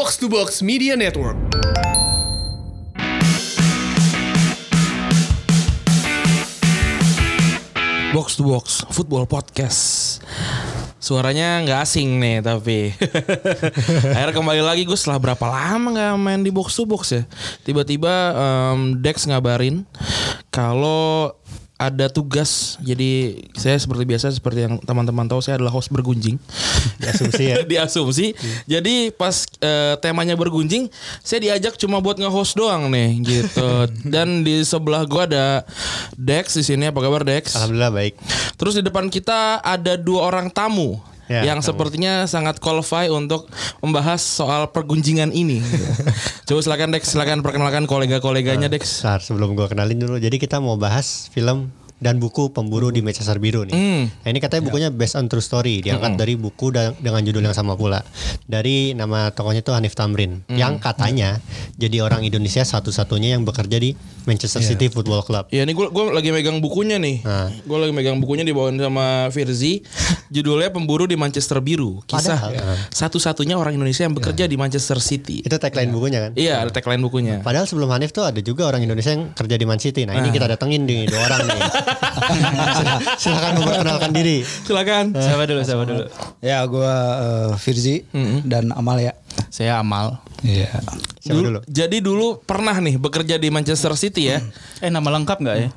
Box to Box Media Network. Box to Box Football Podcast. Suaranya nggak asing nih tapi akhirnya kembali lagi gue setelah berapa lama nggak main di box to box ya tiba-tiba em, Dex ngabarin kalau ada tugas. Jadi saya seperti biasa seperti yang teman-teman tahu saya adalah host bergunjing. Diasumsi ya. diasumsi. Jadi pas eh, temanya bergunjing saya diajak cuma buat nge-host doang nih gitu. Dan di sebelah gua ada Dex di sini. Apa kabar Dex? Alhamdulillah baik. Terus di depan kita ada dua orang tamu Ya, yang tamu. sepertinya sangat qualify untuk membahas soal pergunjingan ini. Coba silakan Dex, silakan perkenalkan kolega-koleganya Dex. Bentar, sebelum gua kenalin dulu. Jadi kita mau bahas film dan buku Pemburu di Manchester Biru nih. Hmm. Nah, ini katanya bukunya based on true story, diangkat dari buku da- dengan judul yang sama pula. Dari nama tokohnya itu Hanif Tamrin, yang katanya jadi orang Indonesia satu-satunya yang bekerja di Manchester City Football Club. Ya ini gue lagi megang bukunya nih. Nah. Gue lagi megang bukunya dibawain sama Firzi. Judulnya Pemburu di Manchester Biru. Kisah Padahal. satu-satunya orang Indonesia yang bekerja di Manchester City. Itu tagline bukunya kan? Iya, ada tagline bukunya. Padahal sebelum Hanif tuh ada juga orang Indonesia yang kerja di Man City. Nah, ini kita datengin nih dua orang nih. Silakan memperkenalkan diri. Silakan. Siapa dulu, siapa dulu? Ya gua eh, Firzi dan Amal ya. Saya Amal. Iya. Siapa Dulu- dulu? Jadi dulu pernah nih bekerja di Manchester City ya. Eh nama lengkap nggak ya?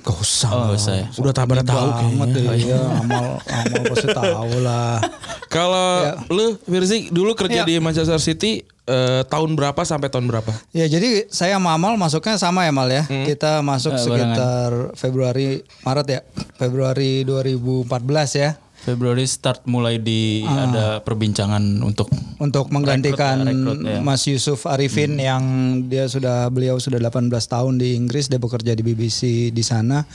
Gak usah. Oh, nggak usah ya. Udah tak pada tahu banget kayaknya. deh. Iya, Amal Amal pasti tahu lah. Kalau lu Firzi dulu kerja Ya. di Manchester City eh, tahun berapa sampai tahun berapa? Ya jadi saya sama Amal masuknya sama ya Mal ya. Hmm. Kita masuk Eh, sekitar Februari Maret ya. Februari 2014 ya. Februari start mulai di ada perbincangan untuk Untuk menggantikan rekrut, ya. Mas Yusuf Arifin yang dia sudah beliau sudah 18 tahun di Inggris dia bekerja di BBC di sana.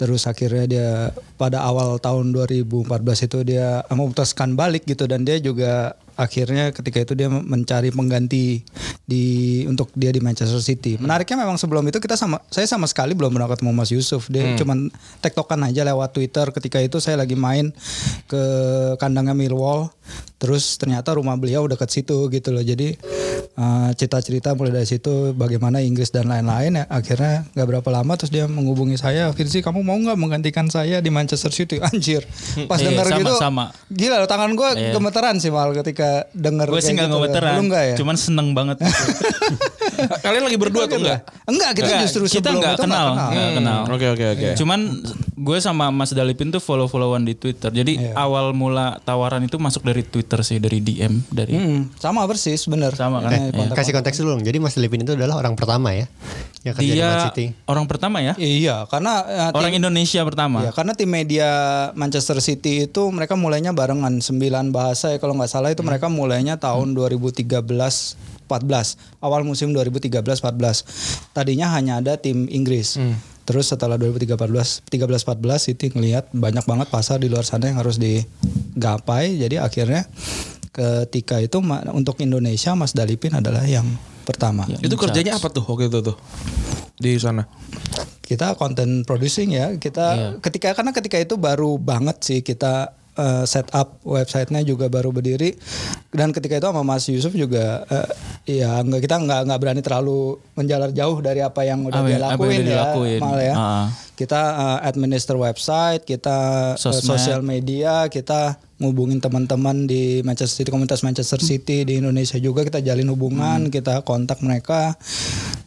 Terus akhirnya dia pada awal tahun 2014 itu dia memutuskan balik gitu dan dia juga akhirnya ketika itu dia mencari pengganti di untuk dia di Manchester City. Menariknya memang sebelum itu kita sama saya sama sekali belum pernah ketemu Mas Yusuf. Dia cuman tektokan aja lewat Twitter ketika itu saya lagi main ke kandangnya Millwall. Terus ternyata rumah beliau dekat situ gitu loh. Jadi eh, cerita-cerita mulai dari situ bagaimana Inggris dan lain-lain ya akhirnya nggak berapa lama terus dia menghubungi saya, Firzi kamu mau nggak menggantikan saya di Manchester City? Anjir. Pas Iya, denger sama, gitu sama. gila loh tangan gue Iya. gemeteran sih mal ketika denger gue sih nggak gitu. ngeweteran, Lu nggak ya? cuman seneng banget. Kalian lagi berdua tuh enggak? Enggak, kita Enggak, justru kita sebelum nggak itu kenal, nggak nggak kenal. Oke oke oke. Cuman gue sama Mas Dalipin tuh follow-followan di Twitter. Jadi Iya. awal mula tawaran itu masuk dari Twitter sih, dari DM, dari Hmm, sama persis bener. Sama kan? Eh, Eh, kasih konteks dulu dong. Jadi Mas Lipin itu adalah orang pertama ya yang kerja di Man dia City. orang pertama ya, Iya, karena eh, orang tim- Indonesia pertama. Ya, karena tim media Manchester City itu mereka mulainya barengan 9 bahasa ya kalau nggak salah itu mereka mulainya tahun 2013 14 awal musim 2013 14 tadinya hanya ada tim Inggris terus setelah 2013 13 14 City ngelihat banyak banget pasar di luar sana yang harus digapai. Jadi akhirnya ketika itu untuk Indonesia Mas Dalipin adalah yang pertama. Itu kerjanya apa tuh waktu itu tuh? Di sana? kita content producing ya. Kita ketika karena ketika itu baru banget sih kita eh, set up websitenya juga baru berdiri dan ketika itu sama Mas Yusuf juga eh, ya nggak kita nggak nggak berani terlalu menjalar jauh dari apa yang udah Apa dia yang- apa yang lakuin udah ya dilakuin. mal ya Ah. Kita eh, administer website kita eh, Sosmed. sosial media kita ngubungin teman-teman di Manchester City komunitas Manchester City di Indonesia juga kita jalin hubungan kita kontak mereka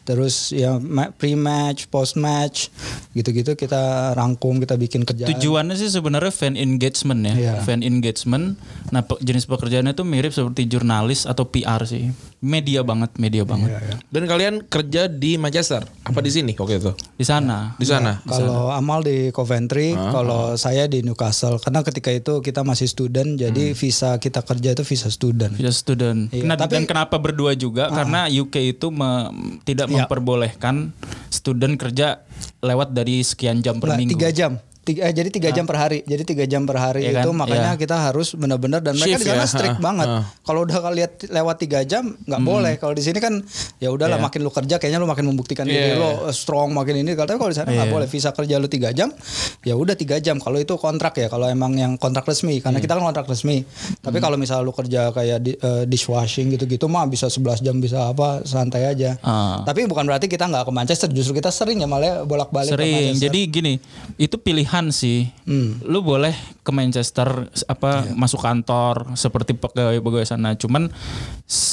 terus ya ma- pre-match post-match gitu-gitu kita rangkum kita bikin kerjaan Tujuannya sih sebenarnya fan engagement ya, Iya. fan engagement. Nah pe- jenis pekerjaannya tuh mirip seperti jurnalis atau PR sih, media banget, media banget. Iya, Dan kalian kerja di Manchester? Apa di sini waktu itu? Di sana. Di sana. Kalau Amal di Coventry, kalau saya di Newcastle. Karena ketika itu kita masih student, jadi visa kita kerja itu visa student. Visa student. Iya, Nah, tapi- dan kenapa berdua juga? Karena UK itu me- tidak Iya. memperbolehkan student kerja lewat dari sekian jam per Nggak, minggu. tiga jam. Tiga, eh, jadi tiga jam per hari. Jadi tiga jam per hari Iya itu kan? makanya Iya. kita harus benar-benar dan mereka Shift di sana ya, strict ha, banget. ha. Kalau udah lihat lewat tiga jam nggak boleh. Kalau di sini kan ya udahlah Iya. makin lu kerja kayaknya lu makin membuktikan diri Iya. lo eh, strong makin ini. Tapi kalau di sana nggak Iya. boleh. Visa kerja lu tiga jam ya udah tiga jam. Kalau itu kontrak ya. Kalau emang yang kontrak resmi karena Hmm. kita kan kontrak resmi. Tapi kalau misalnya lu kerja kayak di, eh, dishwashing gitu-gitu mah bisa 11 jam bisa apa santai aja. Ah. Tapi bukan berarti kita nggak ke Manchester. Justru kita sering ya malah bolak-balik ke Sering. Manchester. Jadi gini, itu pilihan sih. Hmm. Lu boleh ke Manchester apa Iya. masuk kantor seperti pegawai-pegawai sana. Cuman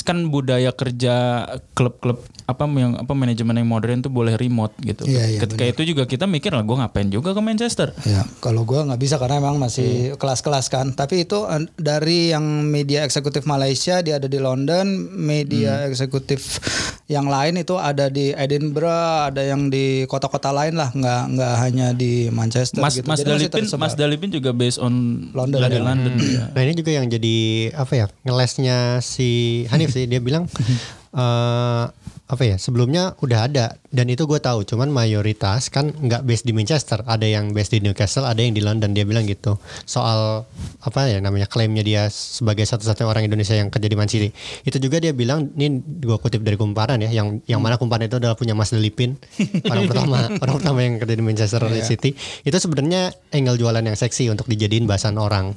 kan budaya kerja klub-klub apa yang apa manajemen yang modern tuh boleh remote gitu. Iya, iya, Ketika itu juga kita mikir lah gue ngapain juga ke Manchester. Ya, kalau gua nggak bisa karena emang Hmm. masih kelas-kelas kan. Tapi itu dari yang media eksekutif Malaysia dia ada di London, media Hmm. eksekutif yang lain itu ada di Edinburgh, ada yang di kota-kota lain lah, nggak nggak hanya di Manchester Mas gitu. Mas Jadi masih Dalipin. Mas Dalipin juga based on London, dari ya. London. iya. Nah ini juga yang jadi apa ya ngelesnya si Hanif sih dia bilang eh apa ya sebelumnya udah ada dan itu gue tahu. Cuman mayoritas kan nggak base di Manchester. Ada yang base di Newcastle ada yang di London. Dia bilang gitu. Soal apa ya namanya klaimnya dia sebagai satu-satunya orang Indonesia yang kerja di Man City. Itu juga dia bilang ini gue kutip dari kumparan ya yang yang mana kumparan itu adalah punya Mas Delipin orang pertama orang pertama yang kerja di Manchester City. Itu sebenarnya angle jualan yang seksi untuk dijadiin bahasan orang.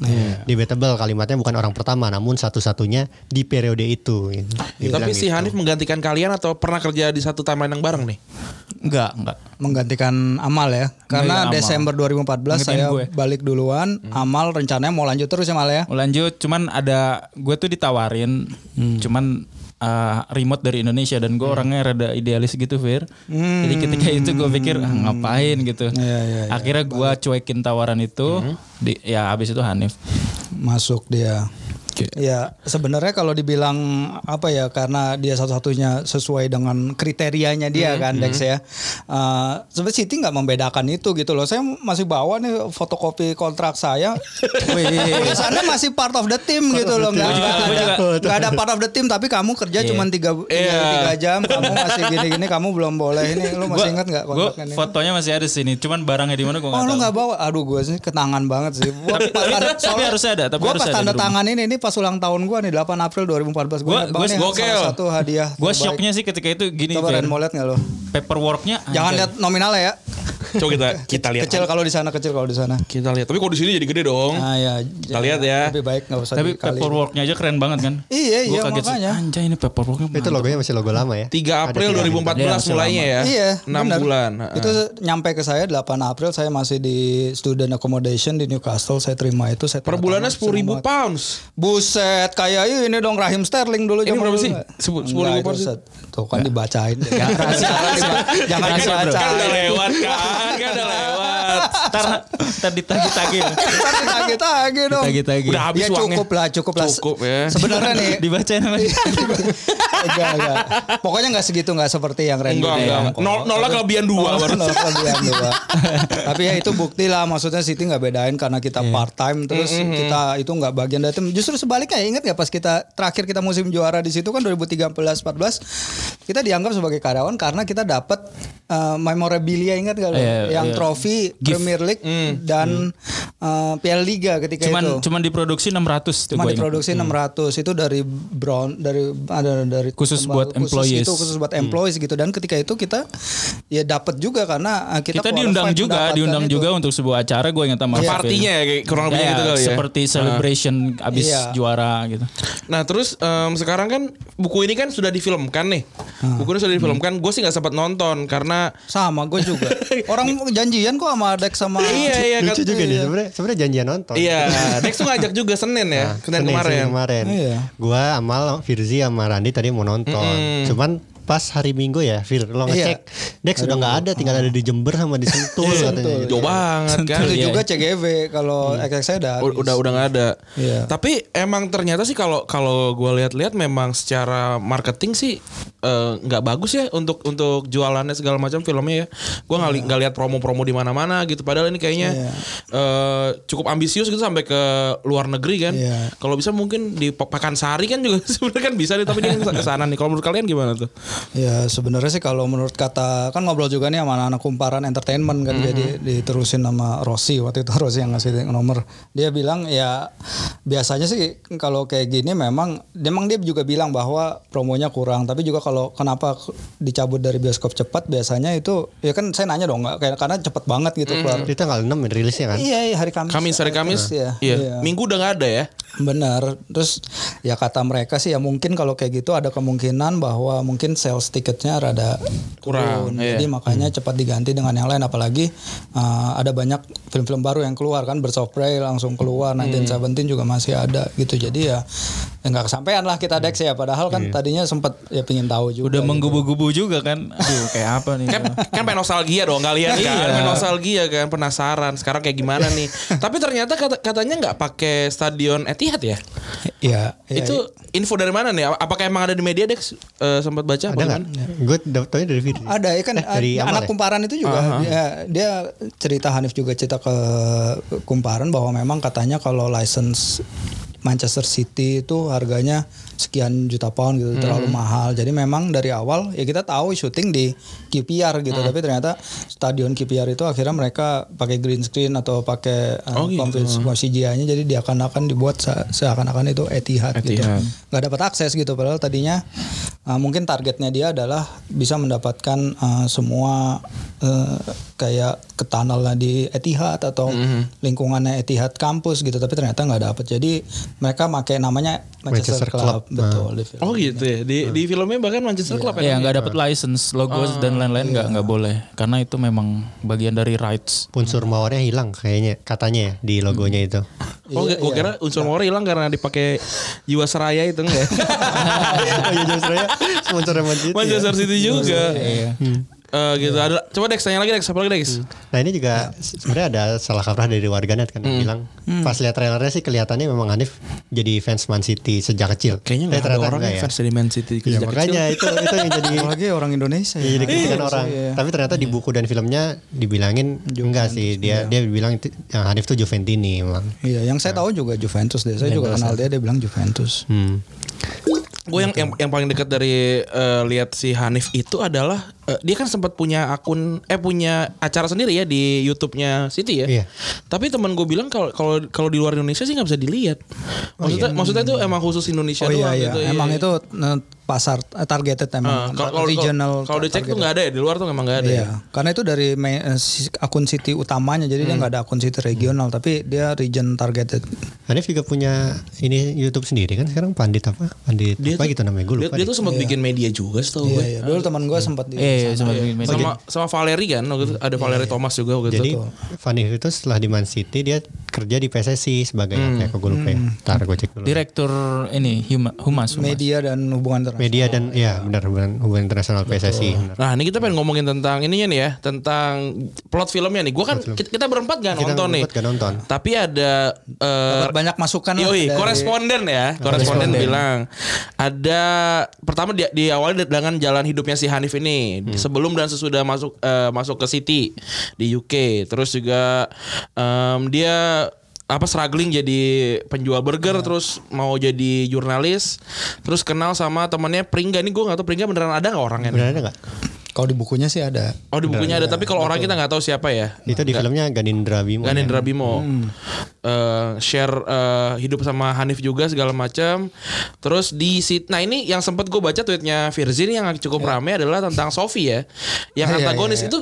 Debatable kalimatnya bukan orang pertama namun satu-satunya di periode itu. Gitu. Tapi si gitu. Hanif menggantikan kalian atau pernah kerja di satu timeline yang bareng nih? Enggak, enggak. menggantikan Amal ya. Karena Amal. Desember 2014 Gantiin saya gue. balik duluan, Amal rencananya mau lanjut terus ya Mal ya. Mau lanjut, cuman ada gue tuh ditawarin, Hmm. cuman uh, remote dari Indonesia dan gue orangnya rada idealis gitu, Fir. Jadi ketika itu gue pikir ah, ngapain gitu. Hmm. Iya, iya, iya. Akhirnya gue cuekin tawaran itu, di, ya habis itu Hanif. masuk dia. Ya sebenarnya kalau dibilang apa ya karena dia satu-satunya sesuai dengan kriterianya dia kan Dex ya. Uh, sebenarnya City nggak membedakan itu gitu loh. Saya masih bawa nih fotokopi kontrak saya. Tulisannya masih part of the team gitu loh. Nggak ada, nggak ada part of the team tapi kamu kerja cuma tiga, tiga, tiga jam. Kamu masih gini-gini kamu belum boleh ini. Lu masih ingat nggak Gue kontraknya ini? fotonya masih ada sini, cuman barangnya di mana gue Oh nggak lu tahu. nggak bawa? Aduh gue sih ketangan banget sih. Gua Tapi- harusnya ada, tapi gua harusnya pas ada tanda tangan ini ini pas ulang tahun gue nih 8 April 2014 gue Gua- gua- gokil. satu hadiah. Gue shocknya sih ketika itu gini, Coba. Ren mau lihat nggak lo? paperworknya Jangan lihat nominalnya ya. Coba kita kita lihat. Kecil kalau di sana, kecil kalau di sana. Kita lihat. Tapi kalau di sini jadi gede dong. Nah ya. Kita lihat ya. Lebih baik nggak usah Tapi paperworknya aja keren banget kan? Iya, Gua iya, kaget sih, makanya. Anjay ini paperworknya itu logonya masih logo lama ya 3 April Ada tiga 2014 Iya, mulainya ya. Iya, 6 benar. bulan. Itu nyampe ke saya 8 April saya masih di student accommodation di Newcastle. Saya terima itu. Saya Per bulannya 10 ribu pounds. Buset, kayak ini dong Rahim Sterling dulu Ini berapa sih? Sepuluh- sepuluh ribu itu pound sih? set. Tuh kan dibacain. Jangan diba- jangan Rahasia, bro. Kan udah dibacain. lewat kan, kan udah lewat. Ntar, ntar ditagi-tagi. Tagi-tagi dong. Ditagi-tagi. Udah habis ya uangnya. cukup lah, cukup lah. Cukup ya. Sebenarnya nih, Dibacain namanya. enggak, enggak. Pokoknya enggak segitu enggak seperti yang Randy Enggak, enggak. Nol, nolnya kelebihan dua Oh, baru. nol kelebihan dua. Tapi ya itu bukti lah maksudnya Siti nggak bedain karena kita Iya. part time terus kita itu nggak bagian dari tim. Justru sebaliknya ingat nggak pas kita terakhir kita musim juara di situ kan 2013-14 kita dianggap sebagai karyawan karena kita dapat eh, memorabilia ingat lo? Iya, yang iya. trofi Gift. Premier League dan eh, Piala Liga ketika Cuman itu. cuman diproduksi 600 tuh Cuma gua ingat. diproduksi 600 itu dari brown dari ada dari Khusus buat khusus employees. itu khusus buat employees gitu dan ketika itu kita ya dapat juga karena uh, kita, Kita, diundang juga, diundang itu. juga untuk sebuah acara gue ingat sama Apa Fir. artinya ya kayak kurang lebih Ya, gitu kali ya. Seperti celebration abis Iya. juara gitu. Nah terus em, sekarang kan buku ini kan sudah difilmkan nih. Buku ini sudah difilmkan. Gue sih nggak sempat nonton karena sama gue juga orang janjian kok sama Dex sama iya iya lucu kan- juga nih sebenarnya sebenarnya janjian nonton Iya, Dex tuh ngajak juga Senin ya, Nah, Senin Senin- kemarin. Senin kemarin. Iya. Gua Amal, Firzi sama Randi tadi mau nonton. Cuman pas hari Minggu ya, Fir, lo Iya. ngecek Dex udah nggak ada, tinggal ada di Jember sama di Sentul katanya. Jauh banget kan. itu Iya. juga CGV kalau XX saya udah udah udah nggak ada. Iya. Tapi emang ternyata sih kalau kalau gue lihat-lihat memang secara marketing sih eh, nggak bagus ya untuk untuk jualannya segala macam filmnya ya. Gue nggak li- nggak lihat promo-promo di mana-mana gitu. Padahal ini kayaknya Iya. eh, cukup ambisius gitu sampai ke luar negeri kan. Iya. Kalau bisa mungkin di Pe- Pekansari kan juga sebenarnya kan bisa nih. Tapi dia ke sana nih. Kalau menurut kalian gimana tuh? Ya sebenarnya sih kalau menurut kata kan ngobrol juga nih sama anak-anak kumparan entertainment kan jadi diterusin sama Rossi waktu itu Rossi yang ngasih nomor dia bilang ya biasanya sih kalau kayak gini memang memang dia juga bilang bahwa promonya kurang tapi juga kalau kenapa dicabut dari bioskop cepat biasanya itu ya kan saya nanya dong nggak kayak karena cepat banget gitu keluar Itu tanggal 6 rilisnya kan? iya iya hari Kamis Kamis hari Kamis. ya Iya. Minggu udah nggak ada ya. Benar. Terus ya kata mereka sih ya mungkin kalau kayak gitu ada kemungkinan bahwa mungkin sales tiketnya rada Kurang, turun. iya. Jadi makanya cepat diganti dengan yang lain apalagi uh, ada banyak film-film baru yang keluar kan Prey langsung keluar 1917 juga masih ada gitu. Jadi ya ya nggak kesampaian lah kita Dex ya padahal kan tadinya sempat ya pingin tahu juga. Udah gitu. menggubu-gubu juga kan. Aduh kayak apa nih. kan kan pengen nostalgia dong kalian kan pengen nostalgia kan penasaran sekarang kayak gimana nih tapi ternyata kata, katanya nggak pakai stadion Etihad ya Iya, iya, itu info dari mana nih apakah emang ada di media Dex Eh, sempat baca Ada nggak? gimana? Gue dapetnya dari video. Ada ya kan Eh, dari anak ya? kumparan itu juga dia dia cerita Hanif juga cerita ke kumparan bahwa memang katanya kalau license Manchester City itu harganya sekian juta pound gitu terlalu mahal. Jadi memang dari awal ya kita tahu syuting di QPR gitu tapi ternyata stadion QPR itu akhirnya mereka pakai green screen atau pakai uh, Oh, gitu. konversi CGI-nya jadi diakan-akan dibuat se- seakan-akan itu Etihad, gitu. Etihad. Nggak dapat akses gitu padahal tadinya uh, mungkin targetnya dia adalah bisa mendapatkan uh, semua uh, kayak ke tunnelnya di Etihad atau lingkungannya Etihad kampus gitu tapi ternyata nggak dapet jadi mereka pakai namanya Manchester, Manchester Club, Club. betul di film. oh gitu ya di di filmnya bahkan Manchester Club ya Ya nggak dapat license, logo dan lain-lain nggak nggak boleh karena itu memang bagian dari rights. Unsur mawarnya hilang kayaknya katanya ya di logonya itu. Oh, gue kira unsur Mori hilang karena dipakai Jiwasraya itu enggak. oh iya James Raya sponsor ya. Manchester City juga. Iya. Eh, gitu. Ada coba Dex tanya lagi Dex, apa lagi Dex? Nah ini juga sebenarnya ada salah kaprah dari warganet kan yang bilang pas lihat trailernya sih kelihatannya memang Hanif jadi fans Man City sejak kecil. Kayaknya nggak ada ternyata orang yang fans dari Man City Ya, sejak makanya itu itu yang jadi apalagi orang Indonesia ya, ya. jadi kritikan Iya, orang. iya. Tapi ternyata di buku dan filmnya dibilangin enggak sih dia dia bilang itu, yang Hanif tuh Juventini emang. Iya, yang saya tahu juga Juventus deh. Saya juga kenal dia, dia bilang Juventus. Hmm. Gue yang, yang yang paling dekat dari eh, lihat si Hanif itu adalah eh, dia kan sempat punya akun eh punya acara sendiri ya di YouTube-nya City ya. Iya. Tapi teman gue bilang kalau kalau kalau di luar Indonesia sih nggak bisa dilihat. Maksudnya maksudnya itu emang khusus Indonesia Oh iya doang iya, gitu. emang iya. itu eh, pasar eh, targeted emang kalau kalau- regional. kalau dicek tuh nggak ada ya di luar tuh emang nggak ada. Iya, ya? karena itu dari akun City utamanya, jadi Hmm. dia nggak ada akun City regional, tapi dia region targeted. Hanif juga punya ini YouTube sendiri kan sekarang pandit apa? Pandit Dia apa tuh- gitu namanya gue Dia, lupa. dia deh. tuh sempat bikin media juga setahu Iya, gue. iya. Dulu teman gue sempat di Sana. sama media. Sama sama Valeri kan waktu itu ada Valeri Thomas juga waktu Jadi itu. Hanif itu setelah di Man City dia kerja di PSSI sebagai apa ya? Gue lupa ya. Ntar gue cek dulu. Direktur ini Huma- Humas, Humas. media dan hubungan internasional. Media dan ya benar hubungan hubungan internasional PSSI. Benar. Nah ini kita pengen ngomongin tentang ininya nih ya Tentang plot filmnya nih Gue kan kita, kita berempat gak Kita nonton nih berempat gak nonton. Tapi ada Dapat banyak masukan Yoi, dari- koresponden ya Koresponden bilang Ada Pertama di, diawali dengan jalan hidupnya si Hanif ini Sebelum dan sesudah masuk eh, Masuk ke City Di UK Terus juga em, Dia apa struggling jadi penjual burger terus mau jadi jurnalis terus kenal sama temannya Pringga ini gue nggak tahu Pringga beneran ada nggak orangnya? Benar ada nggak? Kalau di bukunya sih ada. Oh di bukunya ada tapi kalau orang kita nggak tahu siapa ya. Itu di filmnya Ganindra Bimo. ya? Ganendra Bimo Eh, share eh, hidup sama Hanif juga segala macam. Terus di sit, nah ini yang sempat gue baca tweetnya Virzin yang cukup rame adalah tentang Sofi ya, yang Iya, iya, antagonis iya. itu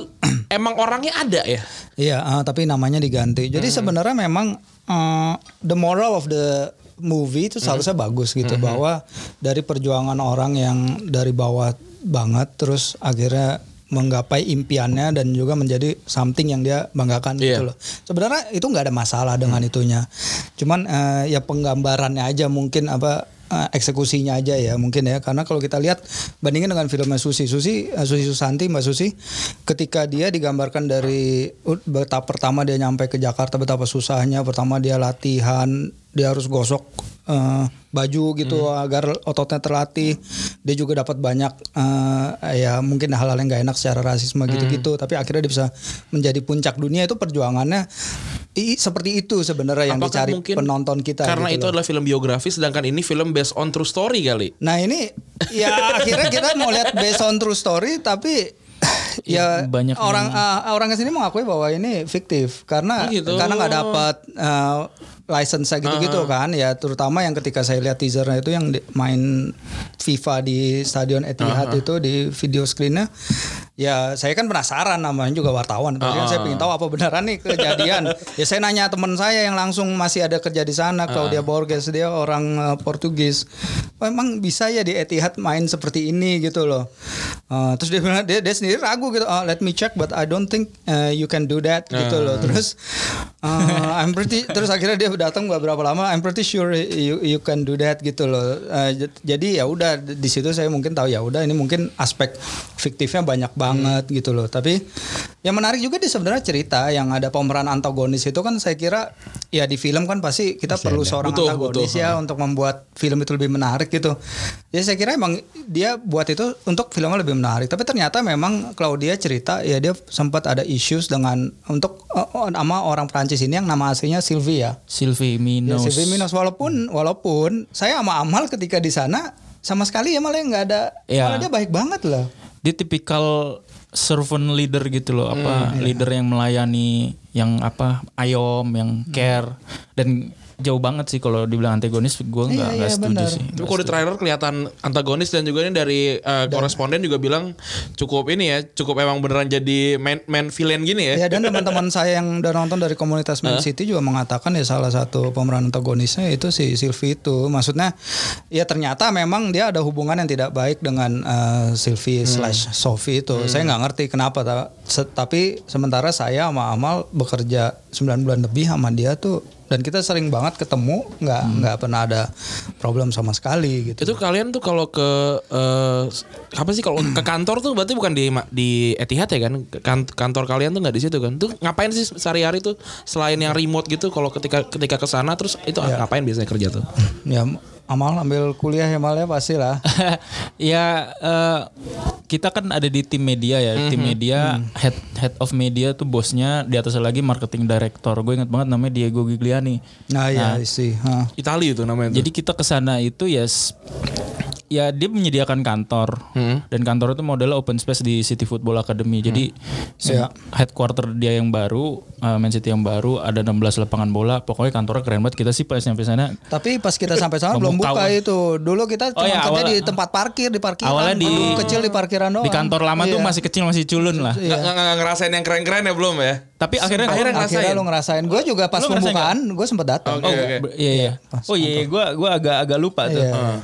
emang orangnya ada ya. Iya, eh, tapi namanya diganti. Jadi sebenarnya memang eh, the moral of the movie itu seharusnya bagus gitu bahwa dari perjuangan orang yang dari bawah banget terus akhirnya menggapai impiannya dan juga menjadi something yang dia banggakan Iya. gitu loh. Sebenarnya itu nggak ada masalah dengan itunya. Cuman eh, ya penggambarannya aja mungkin apa eh, eksekusinya aja ya mungkin ya karena kalau kita lihat bandingin dengan filmnya Susi Susi eh, Susi Susanti Mbak Susi ketika dia digambarkan dari uh, betapa pertama dia nyampe ke Jakarta betapa susahnya pertama dia latihan dia harus gosok eh, baju gitu agar ototnya terlatih. Dia juga dapat banyak eh, ya mungkin hal-hal yang gak enak secara rasisme gitu-gitu. Tapi akhirnya dia bisa menjadi puncak dunia itu perjuangannya i- seperti itu sebenarnya yang Apakah dicari mungkin penonton kita. Karena gitu itu loh. adalah film biografi sedangkan ini film based on true story kali. Nah ini ya akhirnya kita mau lihat based on true story tapi ya banyak orang ah, orang ke sini mengakui bahwa ini fiktif karena Oh, gitu. karena nggak dapat eh, license gitu-gitu kan ya. Terutama yang ketika saya lihat teasernya itu yang di- main FIFA di stadion Etihad itu di video screennya ya saya kan penasaran namanya juga wartawan. Tapi kan saya ingin tahu apa beneran nih kejadian. Ya saya nanya teman saya yang langsung masih ada kerja di sana Claudia Borges. Dia orang eh, Portugis. Oh, emang bisa ya di Etihad main seperti ini gitu loh. Eh, terus dia bilang dia, dia sendiri ragu gitu oh, let me check but I don't think eh, you can do that gitu loh. terus eh, I'm pretty terus akhirnya dia datang beberapa lama I'm pretty sure you you can do that gitu loh Eh, j- jadi ya udah di situ saya mungkin tahu ya udah ini mungkin aspek fiktifnya banyak banget gitu loh tapi yang menarik juga di sebenarnya cerita yang ada pemeran antagonis itu kan saya kira ya di film kan pasti kita perlu seorang Butuh, antagonis butuh. ya untuk membuat film itu lebih menarik gitu. Jadi saya kira emang dia buat itu untuk filmnya lebih menarik. Tapi ternyata memang Claudia cerita ya dia sempat ada issues dengan untuk uh, nama orang Prancis ini yang nama aslinya Sylvia. Sylvie Ya, Minos. Sylvie Minos walaupun walaupun saya sama Amal ketika di sana sama sekali ya malah nggak ada Ya. malah dia baik banget lah. Dia tipikal servant leader gitu loh, apa leader yang melayani, yang apa ayom, yang care dan jauh banget sih kalau dibilang antagonis gue nggak Iya, nggak iya, setuju benar. sih. Tapi kalau di trailer kelihatan antagonis dan juga ini dari uh, koresponden juga bilang cukup ini ya, cukup emang beneran jadi main main villain gini ya. Ya dan teman-teman saya yang udah nonton dari komunitas Man City juga mengatakan ya salah satu pemeran antagonisnya itu si Sylvie itu. Maksudnya ya ternyata memang dia ada hubungan yang tidak baik dengan eh, Sylvie slash Sophie itu. Saya nggak ngerti kenapa. Tapi sementara saya sama Amal bekerja 9 bulan lebih sama dia tuh dan kita sering banget ketemu nggak nggak pernah ada problem sama sekali gitu. Itu kalian tuh kalau ke eh, apa sih kalau ke kantor tuh berarti bukan di di Etihad ya kan? Kan- Kantor kalian tuh nggak di situ kan? Tuh ngapain sih sehari-hari tuh selain yang remote gitu kalau ketika ketika ke sana terus itu ngapain biasanya kerja tuh? Ya Amal ambil kuliah ya Mal ya pasti lah. ya eh, kita kan ada di tim media ya tim media head head of media tuh bosnya di atasnya lagi marketing director gue ingat banget namanya Diego Gigliani Nah, ya sih. Hah. Itali itu namanya. tuh. jadi kita ke sana itu ya s- ya dia menyediakan kantor dan kantor itu modelnya open space di City Football Academy jadi Ya. headquarter dia yang baru eh, Man City yang baru ada 16 lapangan bola pokoknya kantornya keren banget kita sih pas nyampe sana Tapi pas kita sampai sana belum buka itu. Dulu kita Oh cuma iya, kerja awalnya- di tempat parkir di parkiran. awalnya di Gedung kecil di parkiran doang. di kantor lama tuh Iya. masih kecil masih culun lah Nggak, nggak- nggak ngerasain yang keren-keren ya belum ya? tapi akhirnya Akhirnya Akhirnya ngerasain. lu ngerasain. Gue juga pas pembukaan gue sempet datang. Oke, oke. Ber- Iya iya. Oh iya, iya. gua gua agak agak lupa tuh. Iya.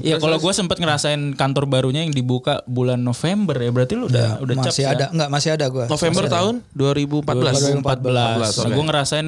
Iya, kalau gua sempat ngerasain kantor barunya yang dibuka bulan November ya. Berarti lu udah udah cap masih ya? ada enggak masih ada gue. November tahun 2014. 2014. Nah, gue ngerasain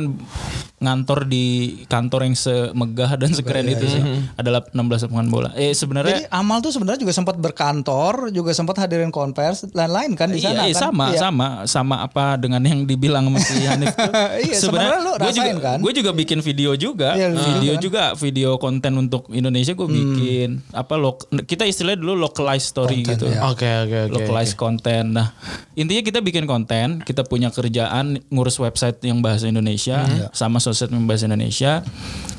ngantor di kantor yang semegah dan sekeren itu sih. Adalah 16 lapangan bola. Eh Jadi sebenarnya Amal tuh sebenarnya juga sempat berkantor, juga sempat hadirin konvers lain-lain kan di sana iya, iya, kan. sama Iya. sama sama apa dengan yang dibilang sama si Hanif tuh. Iya, sebenarnya lu gue juga kan? gue juga bikin video juga, Iya, video juga juga video konten untuk Indonesia gue bikin apa lo kita istilahnya dulu localized story Konten, gitu. iya. Oke oke oke. localized konten. Nah, intinya kita bikin konten, kita punya kerjaan ngurus website yang bahasa Indonesia sama sosmed yang bahasa Indonesia.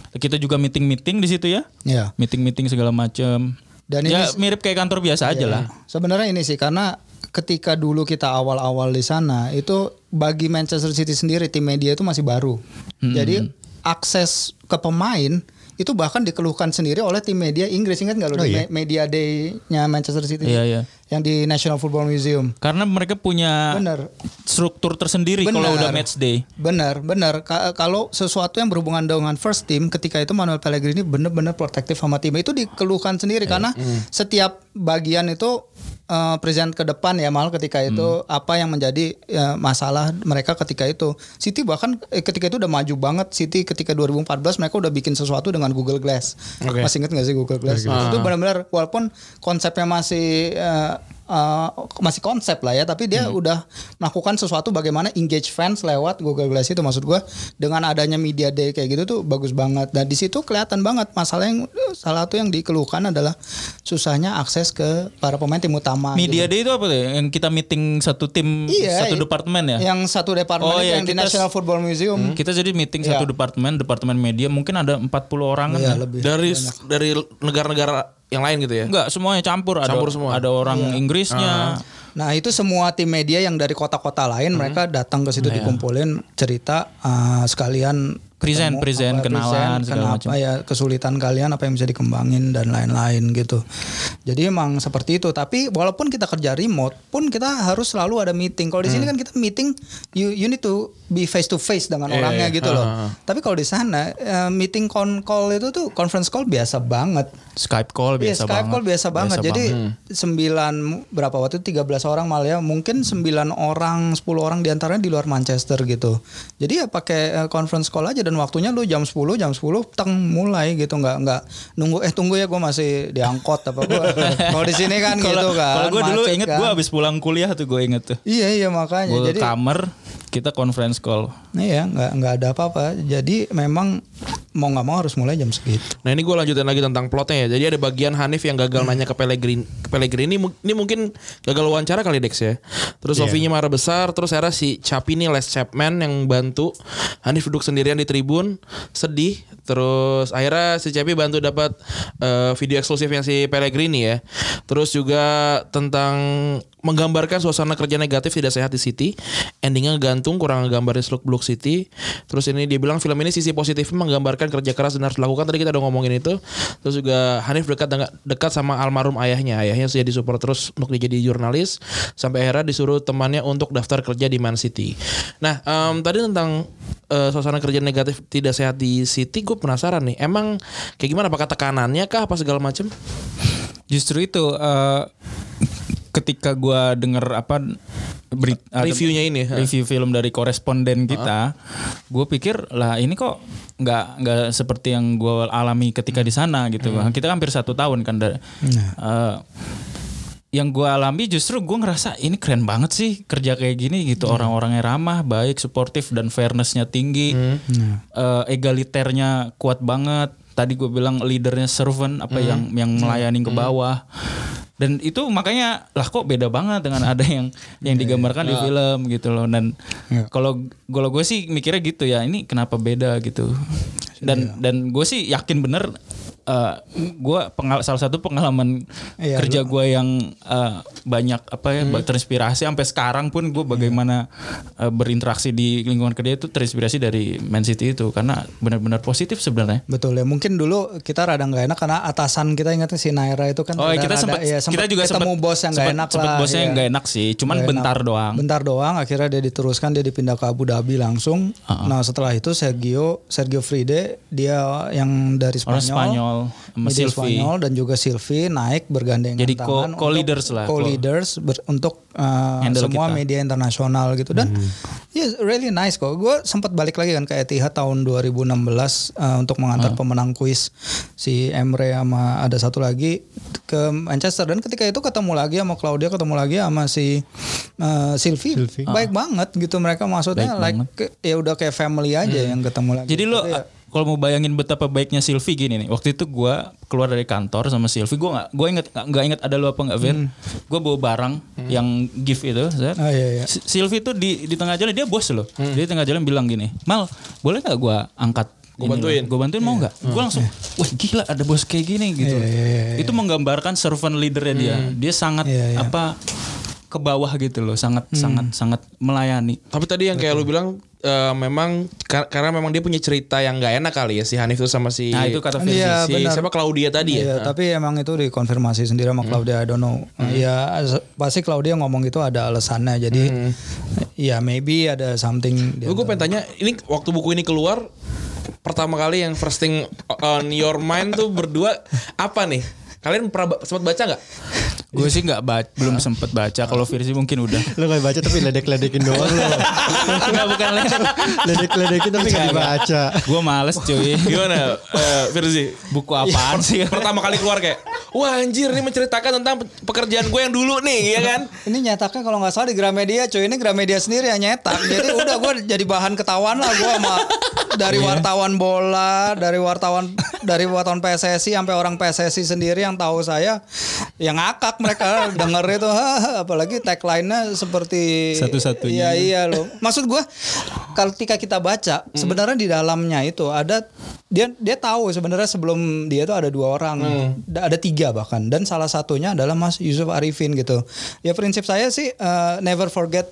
Kita juga meeting-meeting di situ ya. Iya. Meeting-meeting segala macam. Dan ya ini- mirip kayak kantor biasa aja lah. Sebenarnya ini sih karena ketika dulu kita awal-awal di sana itu bagi Manchester City sendiri tim media itu masih baru. Hmm. Jadi akses ke pemain itu bahkan dikeluhkan sendiri oleh tim media Inggris ingat nggak lo Oh, iya? me- media day-nya Manchester City Iya, iya. yang di National Football Museum. Karena mereka punya Bener. struktur tersendiri kalau udah match day. Benar, benar. Ka- kalau sesuatu yang berhubungan dengan first team, ketika itu Manuel Pellegrini benar-benar protektif sama tim itu dikeluhkan sendiri karena setiap bagian itu eh, present ke depan ya mal ketika itu apa yang menjadi eh, masalah mereka ketika itu. City bahkan eh, ketika itu udah maju banget. City ketika 2014 mereka udah bikin sesuatu dengan Google Glass. Oke. Masih inget gak sih Google Glass? Itu benar-benar walaupun konsepnya masih eh, uh, masih konsep lah ya, tapi dia udah melakukan sesuatu bagaimana engage fans lewat Google Glass itu maksud gua dengan adanya media day kayak gitu tuh bagus banget. Dan di situ kelihatan banget masalah yang salah satu yang dikeluhkan adalah susahnya akses ke para pemain tim utama. Media gitu. Day itu apa tuh? Yang kita meeting satu tim Iya, satu i- departemen ya? Yang satu departemen Oh, itu iya, yang di kita- National Football Museum. Kita jadi meeting Iya. satu departemen, departemen media mungkin ada 40 orang kan Iya, ya? lebih. Dari dari negara-negara yang lain gitu ya. Enggak, semuanya campur. Ada, Campur semua. ada orang Iya. Inggrisnya. Nah itu semua tim media yang dari kota-kota lain Hmm. mereka datang ke situ Iya. dikumpulin cerita uh, sekalian Present, ketemu, present, apa, kenalan, segala kenapa macam. ya kesulitan kalian apa yang bisa dikembangin dan lain-lain gitu. Jadi emang seperti itu. Tapi walaupun kita kerja remote pun kita harus selalu ada meeting. Kalau di sini kan kita meeting you you need to be face to face dengan Hmm. Eh, orangnya gitu loh. ah. Tapi kalau di sana eh, meeting con call itu tuh conference call biasa banget. Skype call Iya biasa Skype banget. call biasa banget. Jadi sembilan berapa waktu itu 13 orang malah ya mungkin sembilan orang 10 orang di antaranya di luar Manchester gitu. Jadi ya pakai eh, conference call aja dan waktunya lu jam 10 jam 10 teng mulai gitu nggak nggak nunggu eh tunggu ya gue masih diangkot apa gue. Kalau di sini kan Kalau gitu kan. kalau gue dulu inget kan. gue abis pulang kuliah tuh gue inget tuh. Iya iya makanya Gue jadi kamar kita conference call. Iya nggak nggak ada apa-apa. Jadi memang mau nggak mau harus mulai jam segitu. Nah ini gue lanjutin lagi tentang plotnya ya. Jadi ada bagian Hanif yang gagal nanya ke Pellegrini. Ke Pellegrini Mu- ini mungkin gagal wawancara kali Dex ya. Terus Sofinya marah besar. Terus era si Capi nih Les Chapman yang bantu. Hanif duduk sendirian di tribun sedih. Terus akhirnya si Capi bantu dapat eh, video eksklusifnya si Pellegrini ya. Terus juga tentang menggambarkan suasana kerja negatif tidak sehat di City. Endingnya gantung kurang gambarin seluk beluk City. Terus ini dia bilang film ini sisi positifnya menggambarkan kerja keras dan harus dilakukan. Tadi kita udah ngomongin itu. Terus juga Hanif dekat dekat sama almarhum ayahnya. Ayahnya jadi support terus untuk jadi jurnalis sampai akhirnya disuruh temannya untuk daftar kerja di Man City. Nah, em, tadi tentang eh, suasana kerja negatif tidak sehat di City, gue penasaran nih. Emang kayak gimana? Apakah tekanannya kah apa segala macam? Justru itu eh, ketika gua denger apa beri- Reviewnya ini, review film dari koresponden kita, gue pikir lah ini kok nggak nggak seperti yang gue alami ketika di sana gitu. Kita hampir satu tahun kan. da- eh, yang gue alami justru gue ngerasa ini keren banget sih kerja kayak gini gitu. Orang-orangnya ramah baik suportif dan fairnessnya tinggi. Eh, egaliternya kuat banget. Tadi gue bilang leadernya servant apa yang yang melayani ke bawah dan itu makanya lah kok beda banget dengan ada yang yang digambarkan di film gitu loh. Dan kalau kalau gue sih mikirnya gitu ya ini kenapa beda gitu. Dan dan gue sih yakin bener eh gue pengal salah satu pengalaman Iya, kerja gue yang eh, banyak apa ya terinspirasi sampai sekarang pun gue bagaimana eh, berinteraksi di lingkungan kerja itu terinspirasi dari Man City itu karena benar-benar positif sebenarnya. Betul ya. Mungkin dulu kita rada nggak enak karena atasan kita ingatnya si Naira itu kan. Oh rada- kita sempat ya, kita juga ketemu bos yang nggak enak lah. bosnya yang iya. nggak enak sih, cuman Nggak bentar enak. doang. Bentar doang. Akhirnya dia diteruskan dia dipindah ke Abu Dhabi langsung. Nah setelah itu Sergio Sergio Fride dia yang dari Orang Spanyol. Spanyol sama Silvi. Spanyol dan juga Silvi naik bergandengan Jadi co- tangan co-leaders untuk- lah, co-leaders ber- untuk uh, Handle semua kita. media internasional gitu. Dan ya really nice kok. Gue sempat balik lagi kan ke Etihad tahun 2016 uh, untuk mengantar pemenang kuis si Emre sama ada satu lagi ke Manchester. Dan ketika itu ketemu lagi sama Claudia ketemu lagi sama si uh, Silvi baik banget gitu mereka maksudnya. Baik like ke- ya udah kayak family aja yang ketemu lagi. Jadi lo ya- kalau mau bayangin betapa baiknya Silvi gini nih. Waktu itu gua keluar dari kantor sama Silvi, gua nggak gua inget nggak inget ada lo apa nggak Vin. Gua bawa barang yang gift itu. Zat. Hmm. Oh, iya, iya. Si- Silvi tuh di di tengah jalan dia bos loh. Dia di tengah jalan bilang gini, "Mal, boleh nggak gua angkat Gua bantuin. Gue bantuin mau nggak? Gue langsung, wah gila ada bos kayak gini gitu. Iya, iya, iya, Itu menggambarkan servant leadernya dia. Dia sangat Iya, iya. apa ke bawah gitu loh, sangat sangat sangat melayani. Tapi tadi yang kayak lu bilang eh, memang kar- karena memang dia punya cerita yang nggak enak kali ya si Hanif itu sama si Nah, itu kata Firzi. Iya, si benar. siapa Claudia tadi Iya, ya. tapi emang itu dikonfirmasi sendiri sama Claudia. I don't know. Iya, as- pasti Claudia ngomong itu ada alasannya. Jadi, ya maybe ada something. Gue pengen tanya, ini waktu buku ini keluar pertama kali yang first thing on your mind tuh berdua apa nih? Kalian pernah sempat baca nggak? Gue sih nggak baca, belum sempet baca. Kalau Firzi mungkin udah. Lu gak baca tapi ledek-ledekin doang lu. Enggak bukan ledek. Ledek-ledekin tapi gak dibaca. Gue males cuy. Gimana, eh, Firzi? Buku apaan sih? Pertama kali keluar kayak, wah anjir ini menceritakan tentang pe- pekerjaan gue yang dulu nih ya kan Ini nyetaknya kalau nggak salah di Gramedia cuy. Ini Gramedia sendiri yang nyetak. Jadi udah gue jadi bahan ketahuan lah gue sama dari wartawan bola, dari wartawan dari wartawan PSSI sampai orang PSSI sendiri yang tahu saya yang ngakak mereka denger itu "Hah, apalagi tagline-nya seperti Satu-satunya. Iya iya loh. Maksud gue ketika kita baca sebenarnya di dalamnya itu ada dia dia tahu sebenarnya sebelum dia itu ada dua orang, Da- ada tiga bahkan dan salah satunya adalah Mas Yusuf Arifin gitu. Ya prinsip saya sih uh, never forget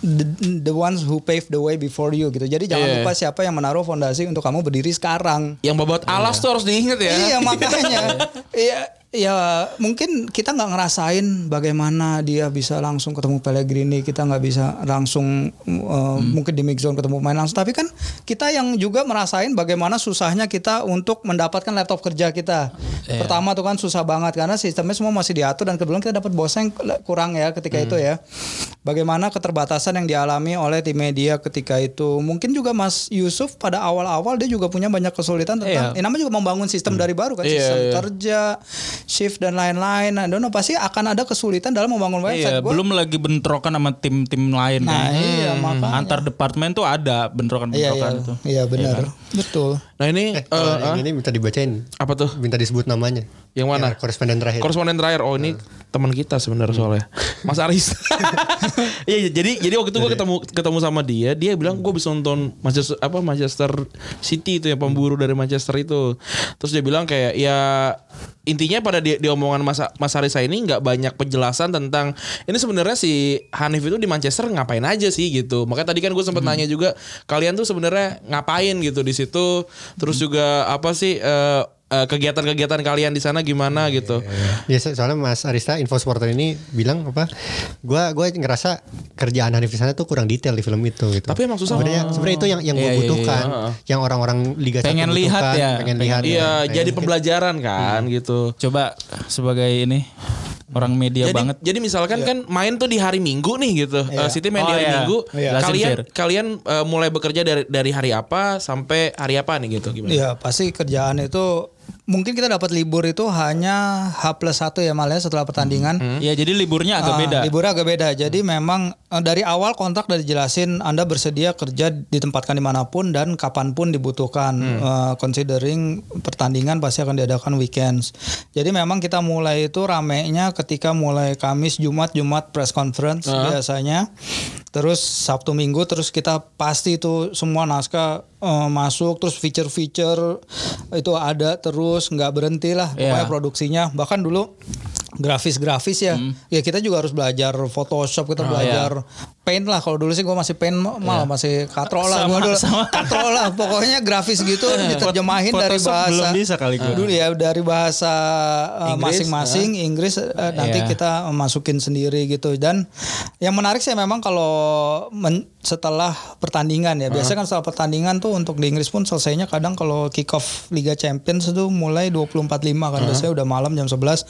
the, the ones who paved the way before you gitu. Jadi jangan Iya. lupa siapa yang menaruh fondasi untuk kamu berdiri sekarang. yang babat alas tuh harus diingat ya Iya makanya. Iya ya mungkin kita nggak ngerasain bagaimana dia bisa langsung ketemu Pellegrini, kita nggak bisa langsung uh, mungkin di mix zone ketemu main langsung. Tapi kan kita yang juga merasain bagaimana susahnya kita untuk mendapatkan laptop kerja kita. Pertama tuh kan susah banget karena sistemnya semua masih diatur dan kebetulan kita dapat bosnya yang kurang ya ketika itu ya. Bagaimana keterbatasan yang dialami oleh tim media ketika itu. Mungkin juga Mas Yusuf pada awal-awal dia juga punya banyak kesulitan tentang Iya. ini namanya juga membangun sistem dari baru kan Iya, sistem iya. kerja, shift dan lain-lain. Don't know pasti akan ada kesulitan dalam membangun Iya, website. Gua- belum lagi bentrokan sama tim-tim lain Nah, kan. iya, makanya. Antar departemen tuh ada Iya bentrokan-bentrokan iya. itu. Iya benar. Betul. nah ini Eh, yang ini minta dibacain. apa tuh Minta disebut namanya. Yang mana? Ya, koresponden terakhir. koresponden terakhir. Oh ini teman kita sebenarnya soalnya. Mas Aris. Iya jadi jadi waktu itu gue ketemu ketemu sama dia dia bilang gue bisa nonton Manchester apa Manchester City itu ya pemburu dari Manchester itu. Terus dia bilang kayak ya intinya pada di, di omongan Mas Mas Aris ini nggak banyak penjelasan tentang ini sebenarnya si Hanif itu di Manchester ngapain aja sih gitu. Makanya tadi kan gue sempat nanya juga kalian tuh sebenarnya ngapain gitu di situ? Terus juga apa sih eh, kegiatan-kegiatan kalian di sana gimana gitu Ya so- soalnya Mas Arista info supporter ini bilang apa? Gua gua ngerasa kerjaan Hanif di sana tuh kurang detail di film itu gitu. Tapi emang susah. Sebenarnya sebenarnya itu yang yang gue Iya, iya, butuhkan, yang orang-orang Liga Pengen 1 lihat butuhkan, ya. pengen lihat. Iya, ya. jadi pembelajaran kan gitu. Coba sebagai ini orang media Jadi, banget. jadi misalkan kan main tuh di hari Minggu nih gitu. Eh, City main di Oh, hari iya. Minggu. Iya. Kalian Fair. kalian eh, mulai bekerja dari dari hari apa sampai hari apa nih gitu gimana? Iya pasti kerjaan itu mungkin kita dapat libur itu hanya H plus satu ya malah setelah pertandingan. Iya, jadi liburnya agak Ah, beda. Liburnya agak beda. Jadi memang eh, dari awal kontrak udah dijelasin Anda bersedia kerja ditempatkan di mana pun dan kapan pun dibutuhkan. Eh, considering pertandingan pasti akan diadakan weekends. Jadi memang kita mulai itu ramenya ketika mulai Kamis, Jumat, Jumat press conference biasanya. Terus Sabtu Minggu terus kita pasti itu semua naskah eh, masuk terus feature-feature itu ada terus nggak berhenti lah pokoknya Iya. produksinya bahkan dulu grafis-grafis ya. Ya kita juga harus belajar Photoshop kita belajar Paint lah. Kalau dulu sih gue masih Paint malah masih katro lah. Sama- gua dulu sama. katro lah. Pokoknya grafis gitu diterjemahin dari bahasa belum bisa kali gua. dulu ya dari bahasa uh, Inggris, masing-masing Inggris uh, nanti Iya. kita masukin sendiri gitu. Dan yang menarik sih memang kalau men- setelah pertandingan ya. Biasanya kan setelah pertandingan tuh untuk di Inggris pun selesainya kadang kalau kick off Liga Champions itu mulai 24.5 kan. Biasanya udah malam jam 11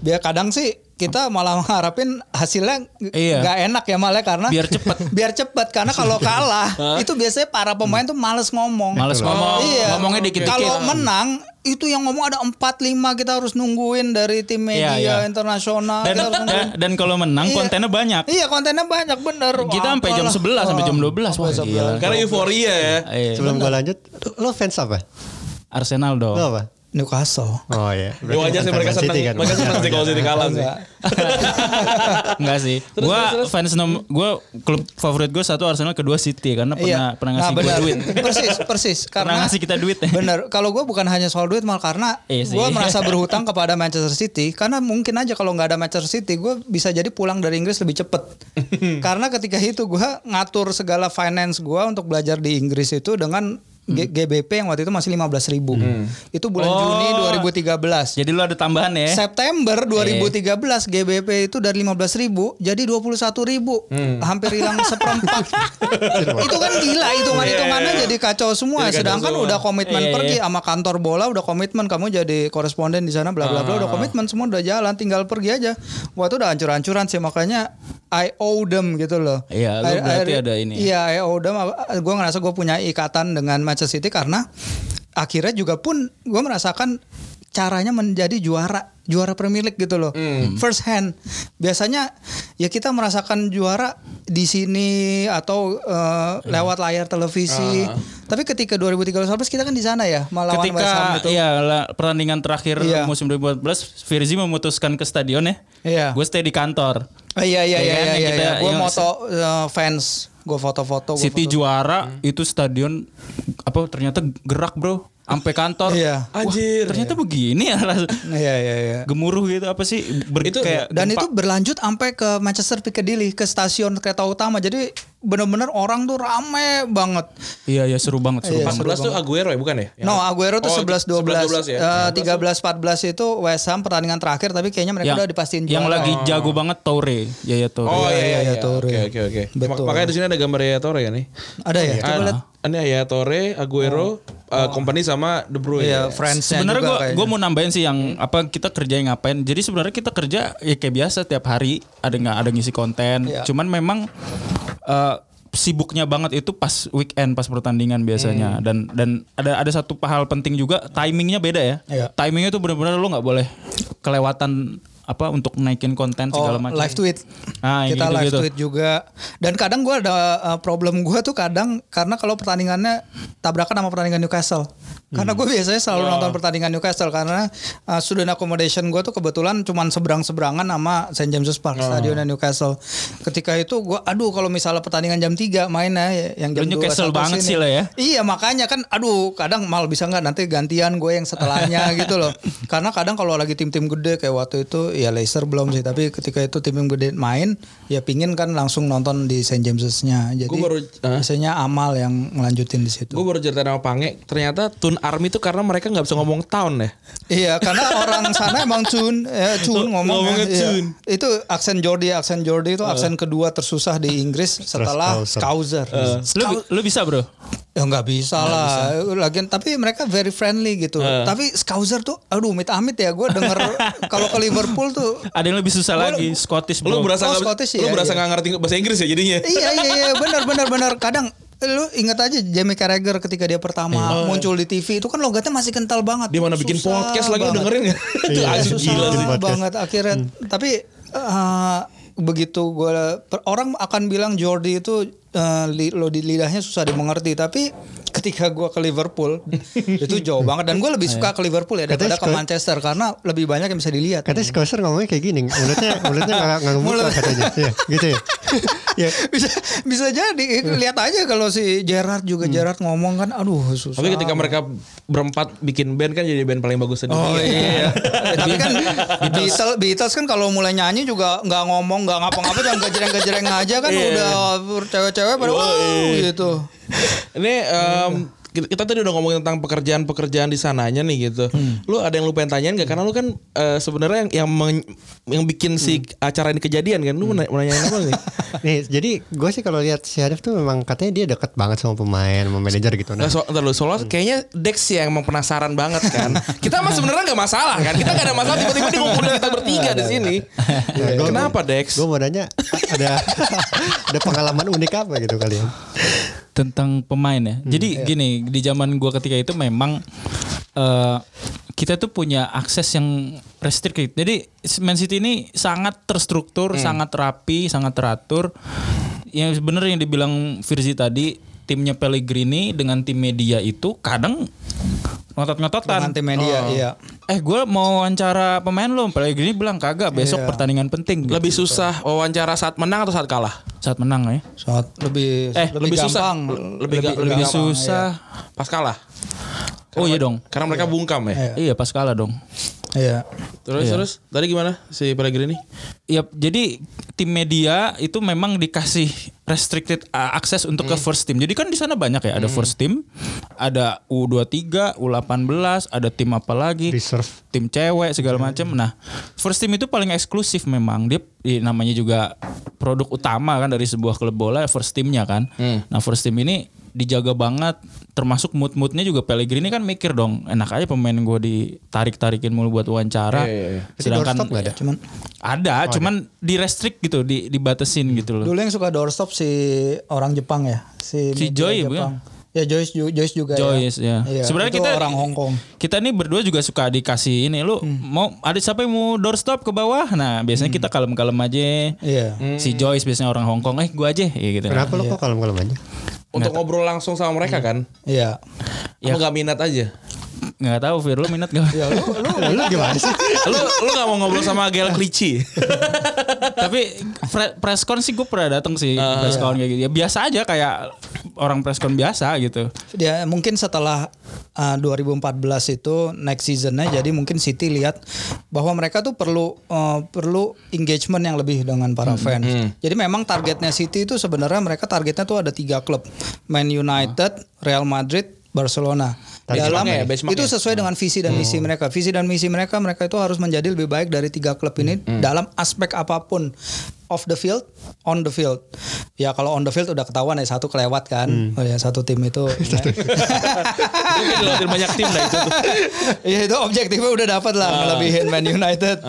biar kadang sih kita malah mengharapin hasilnya Iya. nggak enak ya malah karena Biar cepet. biar cepet karena kalau kalah itu biasanya para pemain tuh males ngomong Males ngomong, Iya. ngomongnya dikit-dikit. Kalau menang itu yang ngomong ada 4 5 kita harus nungguin dari tim media Iya, iya. internasional. dan kita harus nungguin. dan, dan kalau menang Iya. kontennya banyak. Iya kontennya banyak bener. Kita Wah, sampai jam apalah. 11 sampai jam 12 wah Sampai gila. Karena euforia ya. Iya. Sebelum gua lanjut, lo fans apa? Arsenal dong. Lo apa? Newcastle. Oh iya. Ya wajar sih mereka senang. City kan. Mereka senang sih kalau City kalah sih. Enggak. Sih. gua fans nom gua klub favorit gue satu Arsenal, kedua City karena pernah pernah ngasih nah, gua benar. duit. Persis, persis. Pernah Karena ngasih kita duit ya. Bener. Kalau gue bukan hanya soal duit, malah karena Iya gue merasa berhutang kepada Manchester City. Karena mungkin aja kalau nggak ada Manchester City, gue bisa jadi pulang dari Inggris lebih cepet. karena ketika itu gue ngatur segala finance gue untuk belajar di Inggris itu dengan G- GBP yang waktu itu masih 15.000 ribu. Itu bulan Oh. Juni 2013. Jadi lu ada tambahan ya. September 2013 GBP itu dari 15.000 ribu jadi 21.000 ribu hampir hilang seperempat itu kan gila hitungan hitungannya jadi kacau semua Jadi kacau sedangkan semua. udah komitmen Iya, iya. pergi sama kantor bola udah komitmen kamu jadi koresponden di sana bla bla bla udah komitmen semua udah jalan tinggal pergi aja gua tuh udah hancur-hancuran sih makanya I owe them gitu loh Iya, berarti I- ada ini. Iya, I owe them. Gue ngerasa gue punya ikatan dengan Manchester City karena akhirnya juga pun gue merasakan caranya menjadi juara juara Premier League gitu loh. First hand. Biasanya ya kita merasakan juara di sini atau eh, lewat layar televisi. Tapi ketika 2013 kita kan di sana ya, melawan West Ham Ketika itu. ya lah, pertandingan terakhir Iya. musim 2014 Virzi memutuskan ke stadion ya. Iya. Gue stay di kantor. Oh, iya iya Ya iya kan, iya. iya. kita- Gue moto eh, fans, gue foto-foto. City foto. juara itu stadion apa ternyata gerak bro sampai kantor. Iya. Wah, Anjir. ternyata begini ya ras- Iya iya iya. gemuruh gitu apa sih ber, Itu- kayak Dan gempa. itu berlanjut sampai ke Manchester Piccadilly ke stasiun kereta utama. Jadi benar-benar orang tuh rame banget. iya ya seru banget seru Iya, banget. 14 tuh Aguero ya bukan ya? Yang- No, Aguero tuh Oh, 11 12. 11-12 ya. Eh, 13 14 itu West Ham pertandingan terakhir tapi kayaknya mereka yang, udah dipastiin yang juara. lagi jago banget Toure Yaya Toure Oh iya iya Iya, iya. Torre. Oke oke oke. Betul. Makanya di sini ada gambar Yaya Torre ya nih. Ada ya? Coba Ah, lihat. Ini ya Torre, Aguero, uh, company sama De Bruyne. Iya, friends-nya Sebenarnya juga gue gue mau nambahin sih yang apa kita kerja yang ngapain. Jadi sebenarnya kita kerja ya kayak biasa tiap hari ada nggak ada ngisi konten. Iya. Cuman memang eh, sibuknya banget itu pas weekend pas pertandingan biasanya Hmm. dan dan ada ada satu hal penting juga timingnya beda ya. Iya. Timingnya tuh benar-benar lo nggak boleh kelewatan apa untuk naikin konten segala Oh, macam. live tweet. Ah, yang kita live gitu-gitu. tweet juga. Dan kadang gue ada uh, problem gue tuh kadang karena kalau pertandingannya tabrakan sama pertandingan Newcastle. Karena gue biasanya selalu nonton pertandingan Newcastle karena uh, student accommodation gue tuh kebetulan cuman seberang-seberangan sama St James's Park stadionnya Newcastle. Ketika itu gue aduh kalau misalnya pertandingan jam 3 mainnya yang jam Lu Newcastle 2 banget sih lah ya. Iya makanya kan aduh kadang mal bisa nggak nanti gantian gue yang setelahnya gitu loh. Karena kadang kalau lagi tim-tim gede kayak waktu itu ya Leicester belum sih tapi ketika itu tim-tim gede main ya pingin kan langsung nonton di St James's-nya. Jadi Gua baru biasanya amal yang ngelanjutin di situ. Gue baru cerita sama Pange, ternyata Tun Army itu karena mereka nggak bisa ngomong town ya. Iya karena orang sana emang cun ya, cun ngomong Ngomongnya cun. Itu aksen Jordi aksen Jordi itu aksen kedua tersusah di Inggris setelah Scouser. Scouser. Lu, lu bisa bro? Ya nggak bisa lah. Lagian tapi mereka very friendly gitu. Tapi Scouser tuh aduh mit amit ya gue denger kalau ke Liverpool tuh Ada yang lebih susah lagi Scottish Lu bro. berasa Oh, nggak Scottish lu ya, berasa iya. ngerti bahasa Inggris ya jadinya. iya iya iya benar benar benar kadang lu ingat aja Jamie Carragher ketika dia pertama muncul di TV itu kan logatnya masih kental banget. Dia mana bikin podcast lagi banget. dengerin? Itu Iya, asli susah gila sih. podcast. banget akhirnya tapi eh, begitu gue orang akan bilang Jordi itu eh, li- lo di lidahnya susah dimengerti tapi ketika gue ke Liverpool itu jauh banget dan gue lebih suka ke Liverpool ya daripada ke Manchester karena lebih banyak yang bisa dilihat Katanya Scouser ngomongnya kayak gini, mulutnya mulutnya nggak nggak ngebuka Mulut. katanya, Iya, gitu ya. ya. bisa bisa jadi lihat aja kalau si Gerard juga Gerard ngomong kan aduh susah Tapi ketika mereka berempat bikin band kan jadi band paling bagus di dunia. Oh iya. Tapi kan Beatles, Beatles kan kalau mulai nyanyi juga nggak ngomong nggak ngapa-ngapa jangan gejreng-gejreng aja kan Iya. udah cewek-cewek pada wow gitu. Ini em, kita, kita tadi udah ngomongin tentang pekerjaan-pekerjaan di sananya nih gitu. Lu ada yang lu pengen tanyain gak? Karena lu kan eh, sebenarnya yang yang, meng- yang bikin si acara ini kejadian kan. Lu mau nanya- mau nanyain apa nih? Nih, jadi gue sih kalau lihat si Arif tuh memang katanya dia deket banget sama pemain, sama manajer gitu. Nah, Nah, so, ntar lu, soalnya kayaknya Dex sih yang emang penasaran banget kan. Kita mah sebenarnya nggak masalah kan. Kita nggak ada masalah tiba-tiba dia ngomongin kita bertiga di sini. Kenapa Dex? gue mau nanya ada ada pengalaman unik apa gitu kalian? Tentang pemain ya. Jadi gini, di zaman gua ketika itu memang eh, kita tuh punya akses yang restricted. Jadi Man City ini sangat terstruktur, sangat rapi, sangat teratur. Yang bener yang dibilang Virzi tadi, timnya Pellegrini dengan tim media itu kadang ngotot-ngototan. Nanti media iya. Eh gue mau wawancara pemain lo, Pellegrini bilang kagak, besok pertandingan penting. gitu. Lebih susah wawancara saat menang atau saat kalah? saat menang ya. Saat lebih Eh, lebih, susah. gampang. Lebih, ga- lebih, Lebih gampang. susah. Pas kalah. Oh iya dong. Karena mereka bungkam ya. Iya pas kalah dong. Iya. Terus terus tadi gimana si Pellegrini? Ya, jadi tim media itu memang dikasih restricted uh, akses untuk ke first team. Jadi kan di sana banyak ya, ada first team, ada U23, U18, ada tim apa lagi? Reserve. Tim cewek segala macam. Nah, first team itu paling eksklusif memang. Dia i- namanya juga produk utama kan dari sebuah klub bola first teamnya kan. Nah, first team ini dijaga banget termasuk mood-moodnya juga Pellegrini kan mikir dong enak aja pemain gue ditarik-tarikin mulu buat wawancara Iya, iya, iya. Tapi doorstop ada? Cuman ada, cuman di restrict gitu, di dibatesin gitu loh. dulu yang suka doorstop si orang Jepang ya. Si, Si Joy Jepang. bukan? Ya Joyce Joyce juga Joyce ya. ya. Iya, Sebenarnya itu kita orang Hong Kong. Kita nih berdua juga suka dikasih ini lu mau ada siapa yang mau doorstop ke bawah. Nah, biasanya kita kalem-kalem aja. Iya. Si Joyce biasanya orang Hong Kong, eh gua aja ya gitu. Kenapa lo kok kalem-kalem aja? Untuk ngobrol langsung sama mereka kan? Iya. Apa nggak minat aja? Nggak tahu Fir, lu minat gak? Ya lu lu Lu gimana sih? lu lu nggak mau ngobrol sama Gail Clichy? Tapi pre- presscon sih gue pernah datang sih presscon kayak gitu. Ya biasa aja kayak orang presscon biasa gitu. dia mungkin setelah uh, 2014 itu next seasonnya jadi mungkin City lihat bahwa mereka tuh perlu uh, perlu engagement yang lebih dengan para fans. Jadi memang targetnya City itu sebenarnya mereka targetnya tuh ada tiga klub, Man United, Real Madrid, Barcelona. Dalam Benchmarknya ya, itu sesuai dengan visi dan misi mereka. Visi dan misi mereka mereka itu harus menjadi lebih baik dari tiga klub ini dalam aspek apa pun off the field, on the field. Ya kalau on the field udah ketahuan ya satu kelewat kan. Oh ya satu tim itu. Itu dilawatin banyak tim lah itu. Iya itu objektifnya udah dapat lah ngelebihin Man United.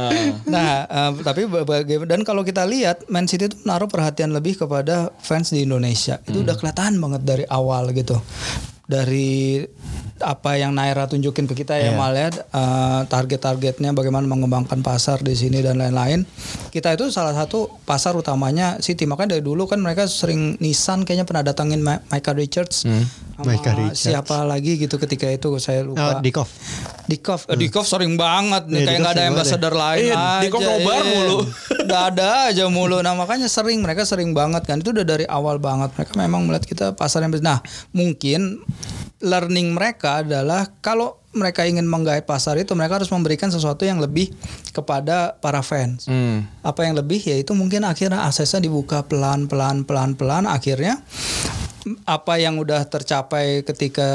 Nah eh, tapi bagaimana dan kalau kita lihat Man City itu naruh perhatian lebih kepada fans di Indonesia itu udah kelihatan banget dari awal gitu. Dari apa yang Naira tunjukin ke kita ya Mal ya eh, target-targetnya bagaimana mengembangkan pasar di sini dan lain-lain. Kita itu salah satu pasar utamanya City makanya dari dulu kan mereka sering Nissan kayaknya pernah datangin Ma- Micah Richards. Sama Micah Richards. siapa lagi gitu ketika itu saya lupa. Oh, Dikov. Dikov, eh, Dikov sering banget nih Iya, kayak nggak ada ambassador lain Iya, aja. Dikov nobar iya. mulu. Nggak ada aja mulu. Nah makanya sering mereka sering banget kan itu udah dari awal banget mereka memang melihat kita pasar yang. Nah mungkin learning mereka adalah kalau mereka ingin menggait pasar itu mereka harus memberikan sesuatu yang lebih kepada para fans. Hmm. Apa yang lebih yaitu mungkin akhirnya aksesnya dibuka pelan pelan pelan pelan akhirnya apa yang udah tercapai ketika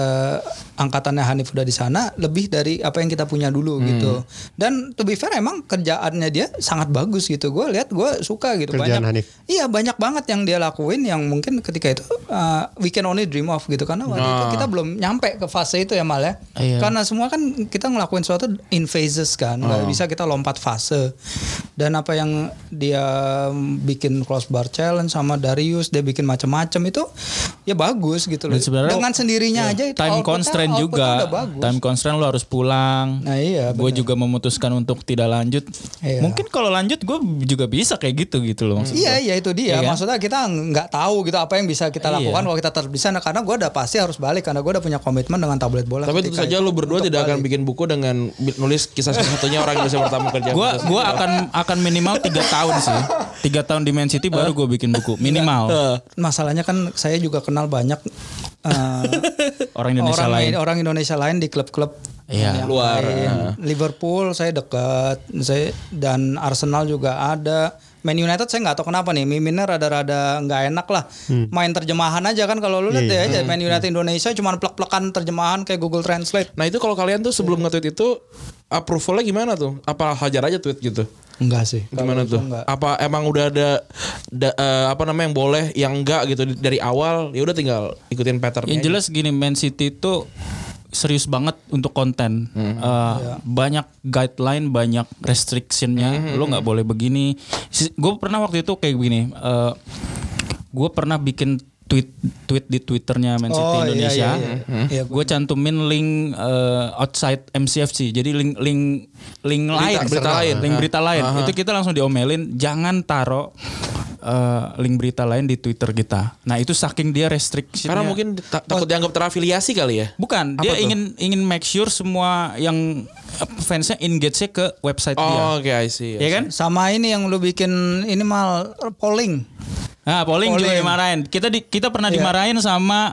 angkatannya Hanif udah di sana lebih dari apa yang kita punya dulu gitu. Dan to be fair emang kerjaannya dia sangat bagus gitu. Gue lihat gue suka gitu Kerjaan banyak. Hanif. Iya banyak banget yang dia lakuin yang mungkin ketika itu uh, we can only dream of gitu karena waktu itu kita belum nyampe ke fase itu ya mal ya. Iya. Karena semua kan kita ngelakuin sesuatu in phases kan, nggak bisa kita lompat fase. Dan apa yang dia bikin crossbar challenge sama Darius, dia bikin macam-macam itu ya bagus gitu loh. Dan sebenarnya Dengan sendirinya aja itu time constraint juga. bagus. Time constraint lu harus pulang. Nah iya. gue juga memutuskan untuk tidak lanjut. Iya. Mungkin kalau lanjut gue juga bisa kayak gitu gitu loh maksud Iya iya itu dia. Iya kan? Maksudnya kita nggak tahu gitu apa yang bisa kita Iya. lakukan kalau kita tetap di sana karena gue udah pasti harus balik karena gue udah punya komitmen dengan tablet bola. Tapi tentu saja lu berdua tidak akan balik. bikin buku dengan nulis kisah satu-satunya orang Indonesia pertama kerja. Gua gua akan akan minimal tiga tahun sih. Tiga tahun di Man City baru gue bikin buku minimal. Masalahnya kan saya juga kenal banyak eh, Orang Indonesia orang lain. orang Indonesia lain di klub-klub Iya. yang Luar. lain. Liverpool saya dekat, saya dan Arsenal juga ada. Man United saya nggak tahu kenapa nih, miminnya rada-rada nggak enak lah. Main terjemahan aja kan kalau lu lihat Iya. ya aja Man United Indonesia cuma plek-plekan terjemahan kayak Google Translate. Nah itu kalau kalian tuh sebelum nge-tweet itu approvalnya gimana tuh? Apa hajar aja tweet gitu? Enggak sih. Gimana tuh? enggak. Apa emang udah ada da- eh, apa namanya yang boleh, yang enggak gitu dari awal? Ya udah tinggal ikutin patternnya. Yang jelas gini Man City itu serius banget untuk konten. Eh, Banyak guideline, banyak restrictionnya. Lo nggak boleh begini. Gue pernah waktu itu kayak begini. gue pernah bikin tweet tweet di twitternya Man City Oh, iya, Indonesia. iya, iya. Iya, gue cantumin link eh, outside MCFC. Jadi link link link lain, berita lain. link berita lain. Itu kita langsung diomelin. Jangan taruh eh, link berita lain di Twitter kita. Nah itu saking dia restriction. Karena mungkin ta- takut dianggap terafiliasi kali ya. Bukan, Apa dia tuh? ingin ingin make sure semua yang eh, fansnya engage ke website dia. Oh, oke, I see. Ya kan? Sama ini yang lu bikin ini mal polling. Nah, polling, juga Polling. dimarahin. Kita di, kita pernah Iya. dimarahin sama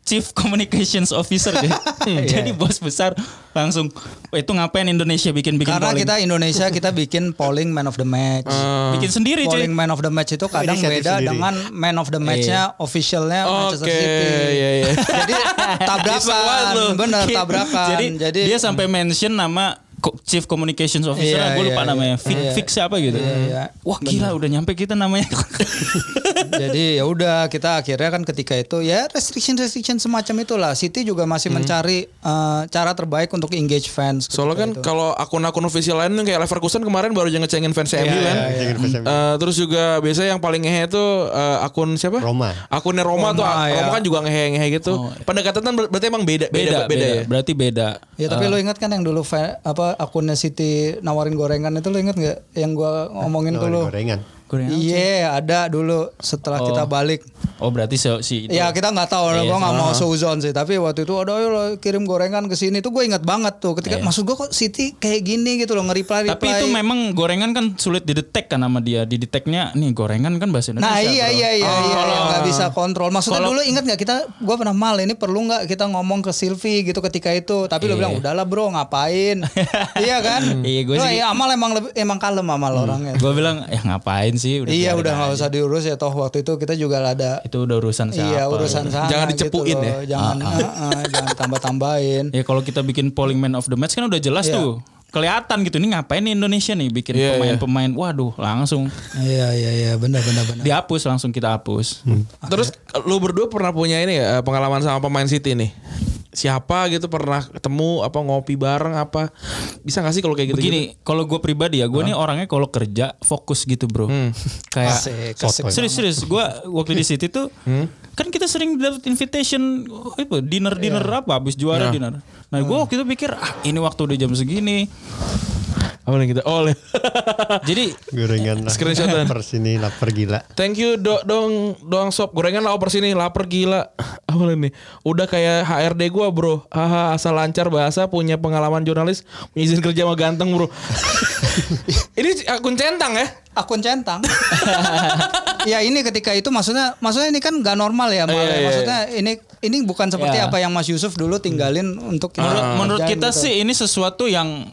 Chief Communications Officer deh. Jadi bos besar langsung "Wah, itu ngapain Indonesia bikin bikin Karena polling? kita Indonesia kita bikin polling man of the match. bikin sendiri cuy. polling man of the match itu kadang inisiatif beda sendiri. dengan man of the match-nya officialnya Manchester Oke, City. iya, iya. Jadi Iseng banget tabrakan, bener tabrakan. Jadi, Jadi, dia sampai mention nama Chief Communications Officer, Iya, gue lupa iya, namanya, iya. Fix, Iya. Fix siapa gitu. Iya, iya. Wah gila udah nyampe kita namanya. Jadi ya udah kita akhirnya kan ketika itu ya restriction restriction semacam itulah. City juga masih Hmm. mencari eh, cara terbaik untuk engage fans. Soalnya kan kalau akun-akun official lain kayak Leverkusen kemarin baru aja ngecengin fans MU kan. Jangan fans MU. Eh, terus juga biasanya yang paling ngehe itu eh, akun siapa? Roma. Akunnya Roma, tuh Roma, Roma ya. kan juga ngehe-ngehe gitu. Pendekatan kan ber- berarti emang beda beda beda, beda, ya. Berarti beda. Ya tapi lo ingat kan yang dulu apa akunnya Siti nawarin gorengan itu lo ingat nggak yang gua ngomongin tuh lo? gorengan. Iya ada dulu setelah kita balik. Oh berarti si, si itu. Ya kita nggak tahu, Iya, gue nggak sih. mau seuzon sih. Tapi waktu itu ada lo kirim gorengan ke sini tuh gue ingat banget tuh. Ketika maksud gue kok Siti kayak gini gitu loh nge-reply Tapi itu memang gorengan kan sulit didetek kan sama dia. Dideteknya nih gorengan kan bahasa Indonesia. Nah iya bro. iya iya Oh, iya yang nggak bisa kontrol. Maksudnya kalau- dulu ingat nggak kita gue pernah mal ini perlu nggak kita ngomong ke Sylvie gitu ketika itu. Tapi lo bilang udahlah bro ngapain? iya kan? Iya, Lo, sih- iya, amal emang lebih, emang kalem amal orangnya. Gue bilang ya ngapain sih udah iya udah nggak usah diurus ya toh waktu itu kita juga ada Itu udah urusan siapa. iya urusan sana Jangan gitu dicepuin loh. ya. Jangan eh, eh, jangan tambah-tambahin. Ya kalau kita bikin polling man of the match kan udah jelas Iya. tuh. Kelihatan gitu nih ngapain nih Indonesia nih bikin Iya, pemain-pemain. Waduh, langsung Iya iya iya benar benar benar. dihapus langsung kita hapus. Terus lu berdua pernah punya ini ya pengalaman sama pemain City nih? Siapa gitu pernah ketemu apa ngopi bareng apa? Bisa gak sih kalau kayak gitu? Begini, kalau gue pribadi ya, gue nih orangnya kalau kerja fokus gitu bro. Kayak Asik, asik. serius serius, gue waktu di City tuh kan kita sering dapat invitation apa dinner dinner apa habis juara dinner. Nah gue waktu itu pikir ah ini waktu udah jam segini. Apa nih kita? Oh, le- Jadi gorengan lah. Screenshotan. lapar sini lapar gila. Thank you do, dong doang sop gorengan lapar sini lapar gila. Apa nih? Udah kayak HRD gua bro. Haha asal lancar bahasa punya pengalaman jurnalis punya izin kerja sama ganteng bro. ini akun centang ya? akun centang. ya ini ketika itu maksudnya maksudnya ini kan nggak normal ya, Mal. Iya, iya, maksudnya ini ini bukan seperti Iya. apa yang Mas Yusuf dulu tinggalin untuk Menurut kita menurut kita gitu. sih ini sesuatu yang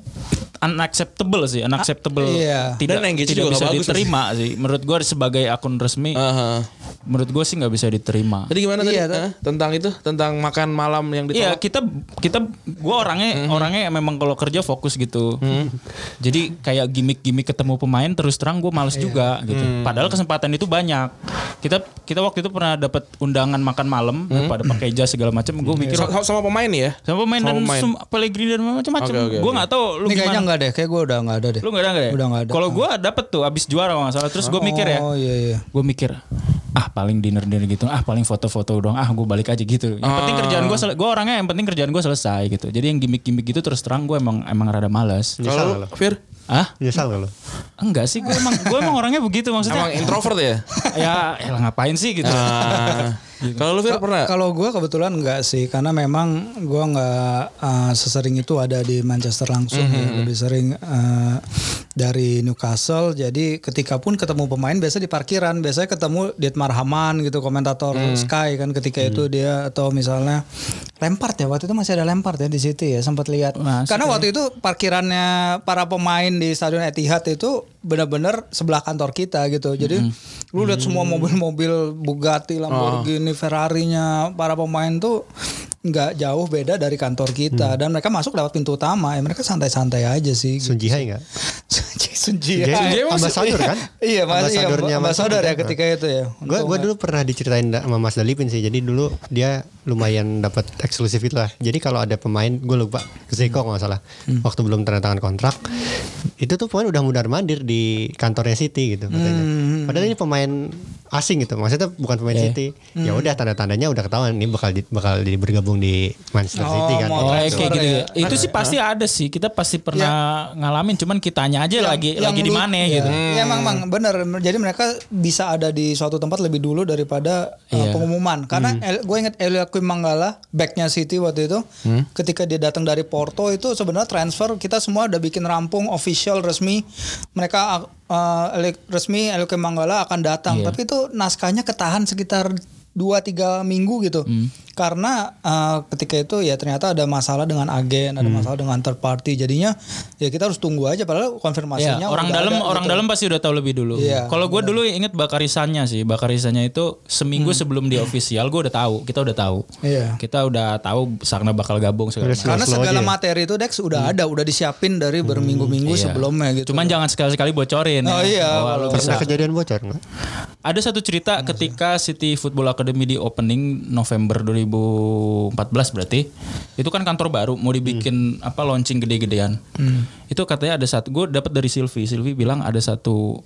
unacceptable sih, unacceptable. iya. Tidak Dan engage tidak juga bisa bagus diterima sih. Menurut gue sebagai akun resmi, Aha. Menurut gue sih nggak bisa diterima. Tadi gimana tadi? Iya? Tentang itu, tentang makan malam yang Iya ditolak. kita kita gue orangnya orangnya memang kalau kerja fokus gitu. Jadi kayak gimmick-gimmick ketemu pemain terus terang gue males juga gitu. Padahal kesempatan itu banyak. Kita kita waktu itu pernah dapat undangan makan malam pada pakai jas segala macam. Gue mikir Sama, sama pemain ya? sama pemain dan pemain. Pellegrini dan macam-macam. Oke, oke, gue nggak tahu lu ini kayaknya gimana. nggak deh, kayak gue udah nggak ada deh. Lu nggak ada nggak ya? Udah nggak ada. Kalau gue dapet tuh abis juara kalau nggak salah. Terus gue mikir ya. Oh iya iya. Gue mikir ah paling dinner dinner gitu. Ah paling foto-foto doang. Ah gue balik aja gitu. Yang penting kerjaan gue gue orangnya yang penting kerjaan gue selesai gitu. Jadi yang gimmick-gimmick gitu terus terang gue emang emang rada males. Nyesal Kalau? Fir, ah Nyesal gak lo? enggak sih gue emang gue emang orangnya begitu maksudnya. Emang introvert ya? ya elah ngapain sih gitu Ah. Kalau lu Fir pernah? Kalau gue kebetulan nggak sih, karena memang gue nggak uh, sesering itu ada di Manchester langsung, Mhm. ya. lebih sering uh, dari Newcastle. Jadi ketika pun ketemu pemain, biasa di parkiran, biasanya ketemu Dietmar Hamann gitu, komentator Mhm. Sky kan ketika itu dia atau misalnya Lampard ya waktu itu masih ada Lampard ya di situ ya sempat lihat. Masih Karena waktu itu parkirannya para pemain di Stadion Etihad itu benar-benar sebelah kantor kita gitu. Jadi lu lihat semua mobil-mobil Bugatti, Lamborghini, Ferrari-nya para pemain tuh nggak jauh beda dari kantor kita dan mereka masuk lewat pintu utama ya mereka santai-santai aja sih. Gitu. Sun Jihai nggak? Sunji. Sunji emang ambasador kan? Iya, mas, iya, Ambasadornya ambasador ya ketika itu ya. Gue gue dulu pernah diceritain sama Mas Dalipin sih. Jadi dulu dia lumayan dapat eksklusif itu lah. Jadi kalau ada pemain, gue lupa Zeko nggak salah. Waktu belum tanda tangan kontrak, itu tuh pemain udah mundar mandir di kantornya City gitu katanya. Padahal ini pemain asing gitu. Maksudnya bukan pemain City. Ya udah tanda tandanya udah ketahuan ini bakal di, bakal di, bergabung di Manchester Oh, City kan. Oh, kayak gitu ya. ya. Itu sih pasti ada sih. Kita pasti pernah ngalamin. Cuman kitanya aja lagi yang lagi di mana ya, gitu. Ya emang, emang bener. Jadi mereka bisa ada di suatu tempat lebih dulu daripada uh, Iya. pengumuman. Karena gue inget Eliakim Manggala, backnya City waktu itu, ketika dia datang dari Porto itu sebenarnya transfer kita semua udah bikin rampung official resmi. Mereka uh, resmi Eliakim Manggala akan datang. Iya. Tapi itu naskahnya ketahan sekitar dua tiga minggu gitu karena eh, ketika itu ya ternyata ada masalah dengan agen ada masalah dengan third party jadinya ya kita harus tunggu aja padahal konfirmasinya Ya, orang dalam ada orang gitu. dalam pasti udah tahu lebih dulu. Iya, Kalau gue dulu inget bakarisannya sih, bakarisannya itu seminggu sebelum di official gue udah tahu, kita udah tahu. Iya. Kita udah tahu Sakna bakal gabung segala macam. karena slow segala aja ya? materi itu Dex udah ada udah disiapin dari berminggu-minggu Iya. sebelumnya gitu Cuman jangan sekali-sekali bocorin. Oh ya. iya, kalau- Pernah kejadian bocor nggak? Ada satu cerita ketika City Football Academy di opening November 2014 berarti. Itu kan kantor baru mau dibikin apa launching gede-gedean. Itu katanya ada satu gue dapat dari Silvi. Silvi bilang ada satu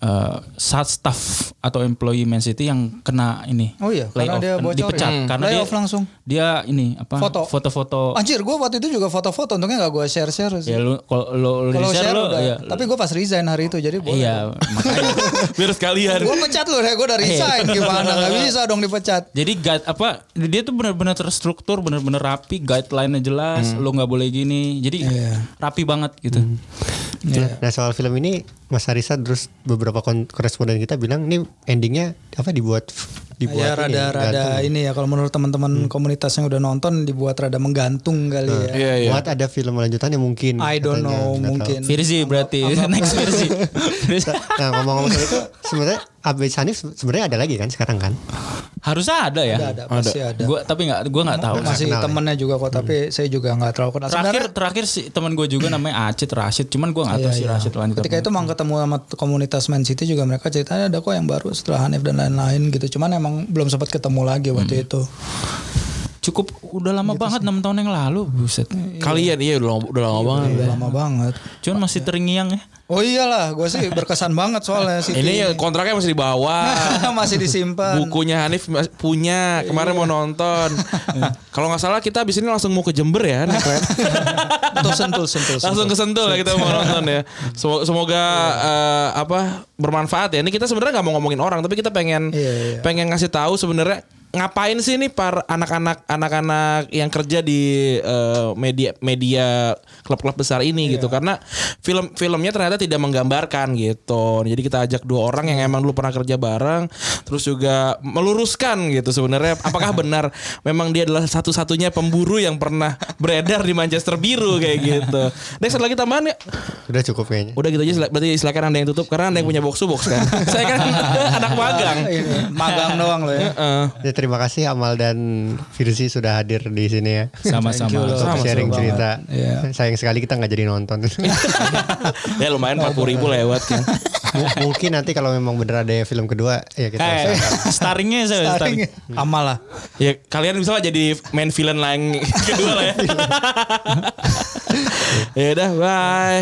uh, staff atau employee Man City yang kena ini. Oh iya, karena dia kan, bocorin. dipecat Hmm. karena dia Layoff langsung. Dia ini apa? Foto. Foto-foto. Anjir gue waktu itu juga foto-foto untungnya gak gue share-share sih Ya lu kalau lu, lu di-share share lu ya. tapi gue pas resign hari itu jadi boleh. Iya, makanya Biar sekalian. Gue pecat lu deh, gue udah resign gimana? Gak bisa dong dipecat. Jadi guide apa dia tuh benar-benar terstruktur, benar-benar rapi, guideline-nya jelas, lo nggak boleh gini. Jadi Iya. rapi banget gitu. Nah soal film ini Mas Arisa terus beberapa koresponden kita bilang ini endingnya apa dibuat ya dibuat ini, rada-rada gantung. ini ya kalau menurut teman-teman komunitas yang udah nonton dibuat rada menggantung kali ya. Iya iya. Buat ada film lanjutannya mungkin. I don't katanya, know nggak tahu. mungkin. Virzi berarti next Virzi. Nah ngomong-ngomong soal itu sebenarnya Abed Sanif sebenarnya ada lagi kan sekarang kan? Harusnya ada ya. Ada, ada, pasti ada. Gua tapi nggak gua nggak tahu. Masih kenal ya. temennya juga kok, tapi saya juga nggak terlalu kenal. Terakhir Sebenarnya terakhir si teman gue juga namanya Acit Rashid, cuman gua nggak tahu Iya, si iya. Rashid lanjut. Ketika itu mau ketemu sama komunitas Man City juga mereka ceritanya ada kok yang baru setelah Hanif dan lain-lain gitu. Cuman emang belum sempat ketemu lagi waktu Hmm. itu. Cukup udah lama banget enam tahun yang lalu, buset. Kalian iya udah lama, udah lama banget. Udah lama banget. Cuman masih terngiang ya. Oh iyalah, gue sih berkesan banget soalnya City. Ini ya kontraknya masih dibawa. masih disimpan. Bukunya Hanif punya kemarin mau nonton. Kalau nggak salah kita abis ini langsung mau ke Jember ya, nih, keren. Tuh sentul, sentul, sentul. langsung ke Sentul lah kita mau nonton ya. Semoga, semoga eh, apa bermanfaat ya. Ini kita sebenarnya nggak mau ngomongin orang, tapi kita pengen Iya, iya. pengen ngasih tahu sebenarnya ngapain sih nih para anak-anak anak-anak yang kerja di eh, media media klub-klub besar ini gitu. Karena film filmnya ternyata tidak menggambarkan gitu. Jadi kita ajak dua orang yang emang dulu pernah kerja bareng terus juga meluruskan gitu sebenarnya. Apakah benar memang dia adalah satu-satunya pemburu yang pernah beredar di Manchester biru kayak gitu? Dex ada lagi tambahan ya Sudah cukup kayaknya. udah gitu aja sila- berarti silakan anda yang tutup karena anda yang punya box to box kan. Saya kan anak magang. Ini magang doang loh ya. Terima kasih Amal dan Firzi sudah hadir di sini ya. Sama-sama. Untuk sharing cerita. Iya. Sayang sekali kita nggak jadi nonton. ya lumayan 40 ribu lewat kan M- Mungkin nanti kalau memang bener ada film kedua ya kita Eh, starringnya saya starring. Amal lah. ya kalian bisa lah jadi main villain lain kedua lah ya ya udah bye